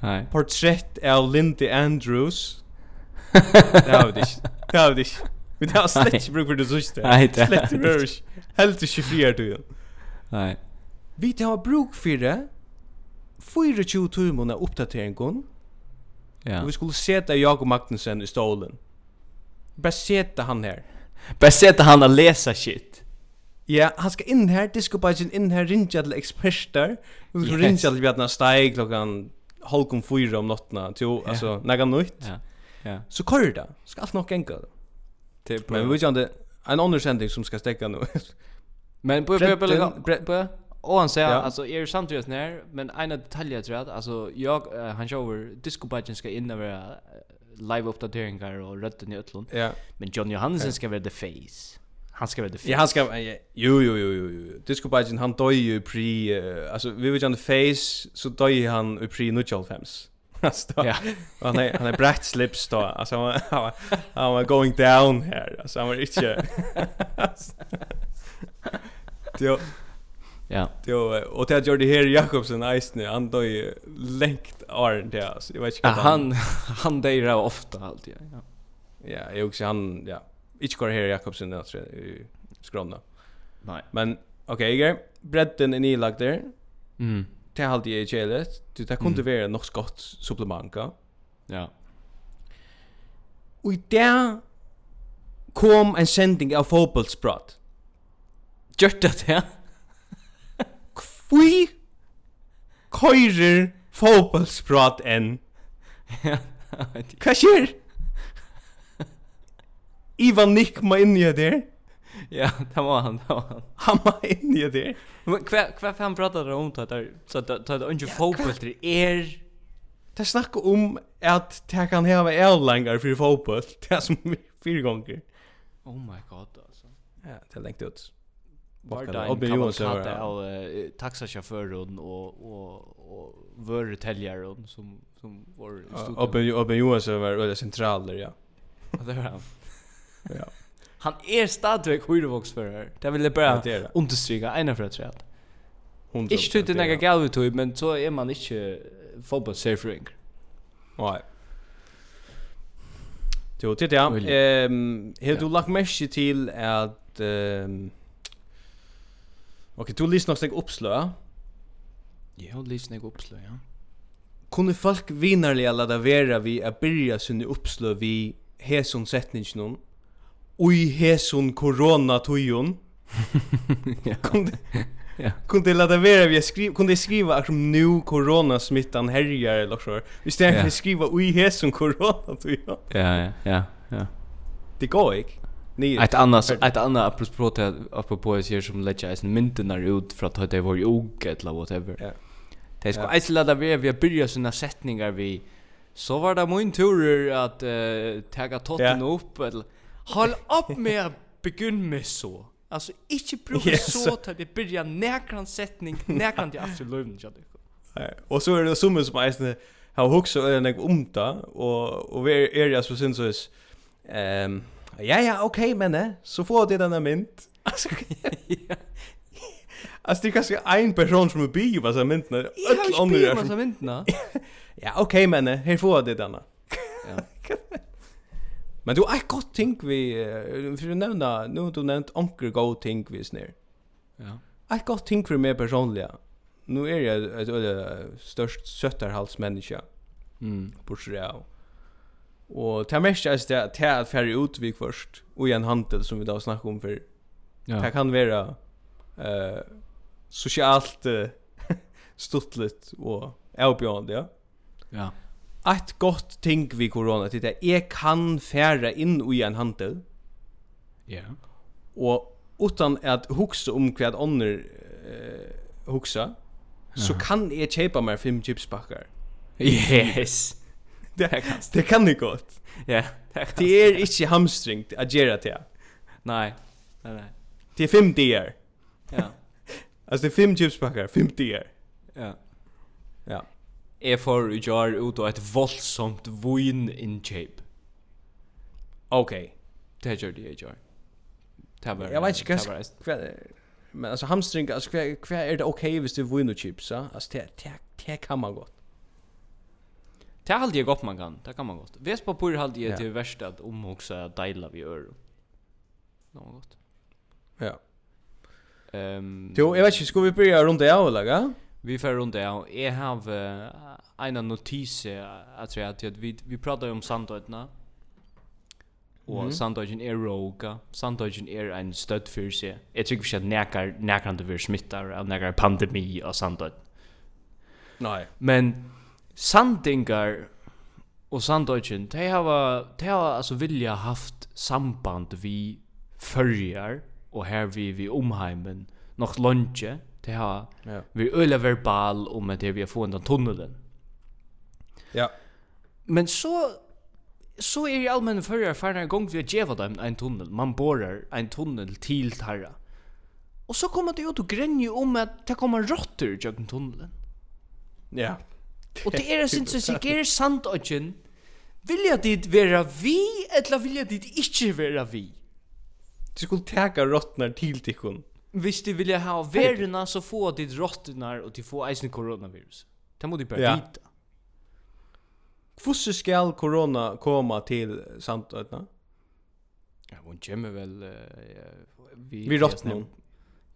Nej. Portrett av Lindy Andrews. det har vi inte. Det har vi inte. Vi tar slett ikke bruk for det sørste. Nei, det er slett rørs. Helt ikke fri er du. Nei. Vi tar bruk for det. 24 timer av oppdateringen. Ja. Og vi skulle seta Jakob Magnussen i stolen. Bare seta han her. Bare seta han og lesa shit. Ja, han skal inn her, diskobajin inn her, rinja til eksperter. Og så rinja til Bjarna Steig klokkan halv kom fyra om nottena. Jo, altså, nega nøyt. Ja. Ja. Så kører det. Skal alt nok enka det. Typ men vi kände en underkändning som ska stäcka nu. [LAUGHS] men på på på Och han säger alltså är er samtidigt när men en detalj jag tror att alltså jag uh, han shower disco budget ska in över live uppdateringar och rötten i Ötlund. Ja. Men John Johansen ska vara the face. Han ska vara the face. Ja, han ska ja, jo jo jo jo. jo. Disco budget han dör ju pre uh, alltså vi vill ju the face så dör han i pre 95 alltså ja. han är han är brett slips då alltså han var, han var going down här alltså han var inte Jo. Ja. Jo, och det gjorde här Jakobsen Eisner, han då ju längt arn det alltså. Jag vet inte. Ja, Han han där ofta alltid. Ja. Ja, jag också han ja. Inte går här Jakobsen där tror jag skrona. Nej. Men okej, okay, bredden är nylagd där. Mm det halde jeg ikke helt. Det, det kunde mm. være nok godt supplement. Ja. Og i det kom en sending av fotbollsprat. Gjort det, ja? Kvui køyrer fotbollsprat enn. Ja, [LAUGHS] Hva skjer? Ivan Nick må inn i det. [LAUGHS] Ja, det var han, det var han. Han var inne i det. Men hva, fan pratet om det där? Så det är inte fotboll till er... Det snakker om at det kan heve längre for fotboll. Det er som fire ganger. Oh my god, alltså. Ja, det er lengt ut. Var det en kavalkade av uh, taxachauffören och och och vörteljaren som som var Open Oben Johansson var väldigt där, ja. Det var han. Ja. Han är stadigvæk høyrevoksfører. Det vill jag bara understryka ena för att säga. Inte tyckte det några galet ut men så er man ikke fotboll surfing. Nej. Jo, det ja. Ehm, har du lagt mest till att ehm Okej, du lyssnar seg uppslöa. Ja, lyssnar sig uppslöa, ja. Kunne folk vinarliga ladda vera vi a byrja sinne uppslö vi hesun sättningen ui hesun corona tujon. ja. Kunde Ja. Kunde lata vera vi skriva kunde skriva att nu corona smittan härjar eller så. Vi stänger ja. skriva ui hesun corona tujon. Ja, ja, ja, ja. Det går ik. Nej. Ett annat ett annat apropå till apropå är som lägger isen mynten ut för att det var ju ok eller whatever. Ja. Det ska ja. isla där vi vi börjar såna sättningar vi så var det min tur att uh, tagga totten ja. upp eller Håll upp med att begynna med så. Alltså, inte bruka yes. så till det börjar näkran sättning, [LAUGHS] näkran till absolut löven, jag tycker. Och så är det som som är har hugsa ölen om det, och, och vi är ju så syns så ehm, ja, ja, okej, okay, men så får [LAUGHS] det den här mynt. Alltså, ja. Alltså det är kanske en person som är bio vad sina myntna. Jag har ju bio på som myntna. ja, okej, okay, men här får det denna. Ja. [LAUGHS] Men du är gott ting vi för du nämna, nu har du nämnt onkel go ting vi snär. Ja. Ett gott ting för mig personliga. Nu är jag ett öde störst sötterhalsmänniska. Mm. Bortsett Och det mest är det att ta färre ut vi först och i en handel som vi då snackar om för. Ja. Det kan vara eh socialt uh, [LAUGHS] stuttligt och avbjörande, ja. Ja ett gott ting vi corona till det är kan färra in i en handel. Ja. Yeah. Och utan att huxa om vad andra eh huxa så kan jag köpa mig fem chipspackar. Yes. Det kan det kan det gott. Ja, det kan. Det är inte hamstringt att göra det. Nej. Nej nej. Det är fem dier. Ja. Alltså det är fem chipspackar, fem dier. Ja. Ja. Jeg får i jar ut og et voldsomt vun innkjøp. Ok, det gjør det i jar. Det var, jeg vet ikke hva, hva, men altså hamstring, altså hva, hva er det ok hvis det er vun og chips, ja? Altså det, det, det kan man godt. Det er alltid godt man kan, det kan man godt. Ves på bor alltid ja. til verst at omhoksa deila vi øro. Det var godt. Ja. Um, jo, jeg vet ikke, skal vi börja rundt det av, eller? Vi får runt det och jag har en notis att säga att vi vi pratar om Sandöjna. Og mm -hmm. Sandøygen er roga. Sandøygen er en støtt for seg. Jeg tror ikke at nekar, nekar det vil smittar av nekar pandemi av Sandøygen. Nei. Men Sandingar og Sandøygen, de har, de har altså vilja haft samband vi fyrjar og her vi vi omheimen nog lunge Det har ja. vi öle verbal om att det vi har fått den tunneln. Ja. Men så så är ju allmänna förra förra gång vi har gett dem en tunnel. Man borrar en tunnel till Tarra. Och så kommer det ut och gränjer om att det kommer råttor i den tunneln. Ja. Och det är det syns så sig är [LAUGHS] sant och gen. Vill jag dit vara vi eller vill jag dit inte vara vi? Du skulle täcka rottnar till tikon. Hvis de vilja ha verna så få de råttorna och de får eisen coronavirus. Det må de bara ja. vita. Hvordan skal korona komma til samtötna? Ja, hon kommer väl uh, vi vi råttnar.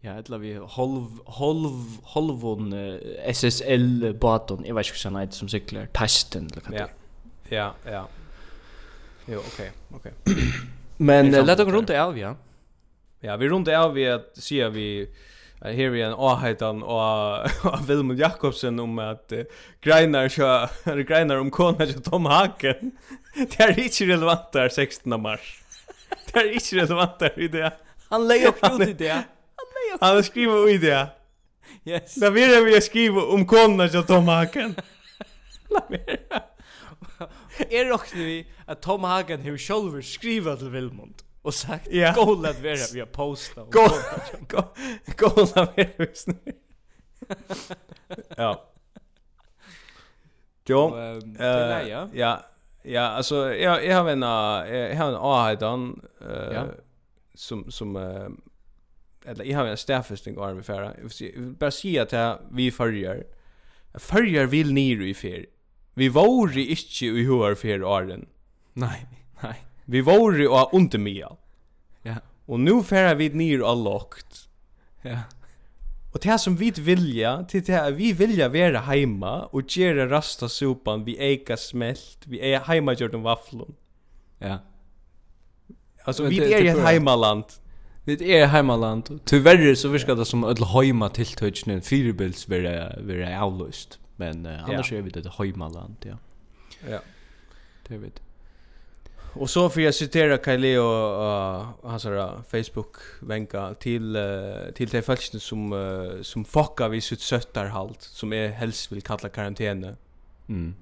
Ja, eller vi halv halv halvon uh, SSL baton. Jag vet inte hur det som cyklar testen eller vad Ja. Ja, ja. Jo, okej, okay, okej. Okay. Men uh, låt oss runt av, ja. Ja, vi rundt av vi at sier vi her vi en åhajtan og Vilmund Jakobsen om at uh, greinar så [LAUGHS] greinar om kona til Tom Hagen. [LAUGHS] det er ikke relevant der 16 mars. Det er ikke relevant der i det. Han lägger upp [LAUGHS] ut i det. Han lägger upp. Han skriver i det. Yes. Da vil jeg vi skriva om kona til Tom Hagen. Är rocknar vi att Tom Hagen har själv skriver till Vilmund och sagt yeah. goal att vara vi har postat. Goal. Goal att vara Ja. Jo. Um, uh, ja. Ja. Ja, alltså jag jag har en jag har en Ahaidan eh ja. som som uh, eller jag har en stäffesting arm för bara säga att vi följer följer vill ni i fer. vi var i inte i hur för åren. Nej, nej. Vi våre og undermia. Ja. Og nu færa vi ner och lockt. Ja. Og det som vi vilja, til det här, vi vilja vara heima og göra rasta sopan vi eika smelt, vi är heima gjort en vafflon. Ja. Altså, vi er i et heimaland. Vi er i heimaland. Tyverre så virkar det som öll heima tiltøytsne, fyrbils vera, vera avlöst. Men uh, annars är er vi det heimaland, ja. Ja. Det vet. Och så får jag citera Kylie och uh, hans uh, Facebook vänka till uh, till de falskna som uh, som fuckar vid sitt söttarhalt som är helst vill kalla karantäne. Mm.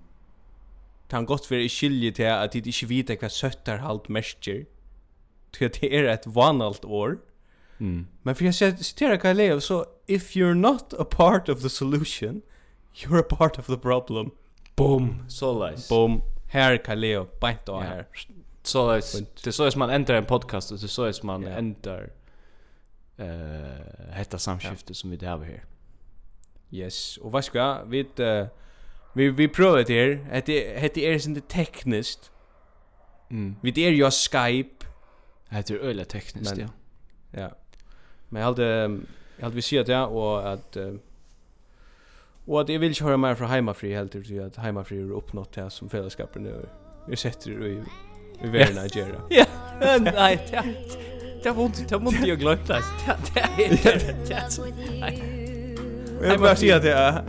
Kan gott vara i skilje till att det inte vet vad söttarhalt märker. Till att det är ett vanalt år. Mm. Men för jag citerar Kylie så if you're not a part of the solution, you're a part of the problem. Boom. Så so nice. Boom. Här Kaleo, bänt och här så det är så man ändrar en podcast och det är så man yeah. ändrar eh uh, hetta samskifte yeah. som vi det har här. Yes, och vad ska vi uh, vi vi prövar det här. Det heter är inte tekniskt. Mm. Vi det är ju Skype. Det är öle tekniskt, ja. Ja. Men jag hade jag hade vi sett det och att uh, Och att jag vill köra mer från hemmafri helt till att hemmafri är uppnått det som fällskapen nu. Vi sätter det i i var i Nigeria. Ja, nej, det det var inte det var inte jag glömt det. Det är det. Jag bara säger att det är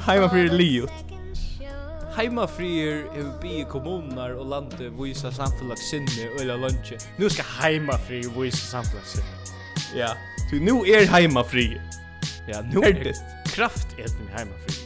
hemma för liot. Heima frier hevur bi kommunar og landet vísa samfelag sinni og lunche. Nu skal heima frier vísa samfelag sinni. Ja, tu nu er heima frier. Ja, nu er det kraft etni heima frier.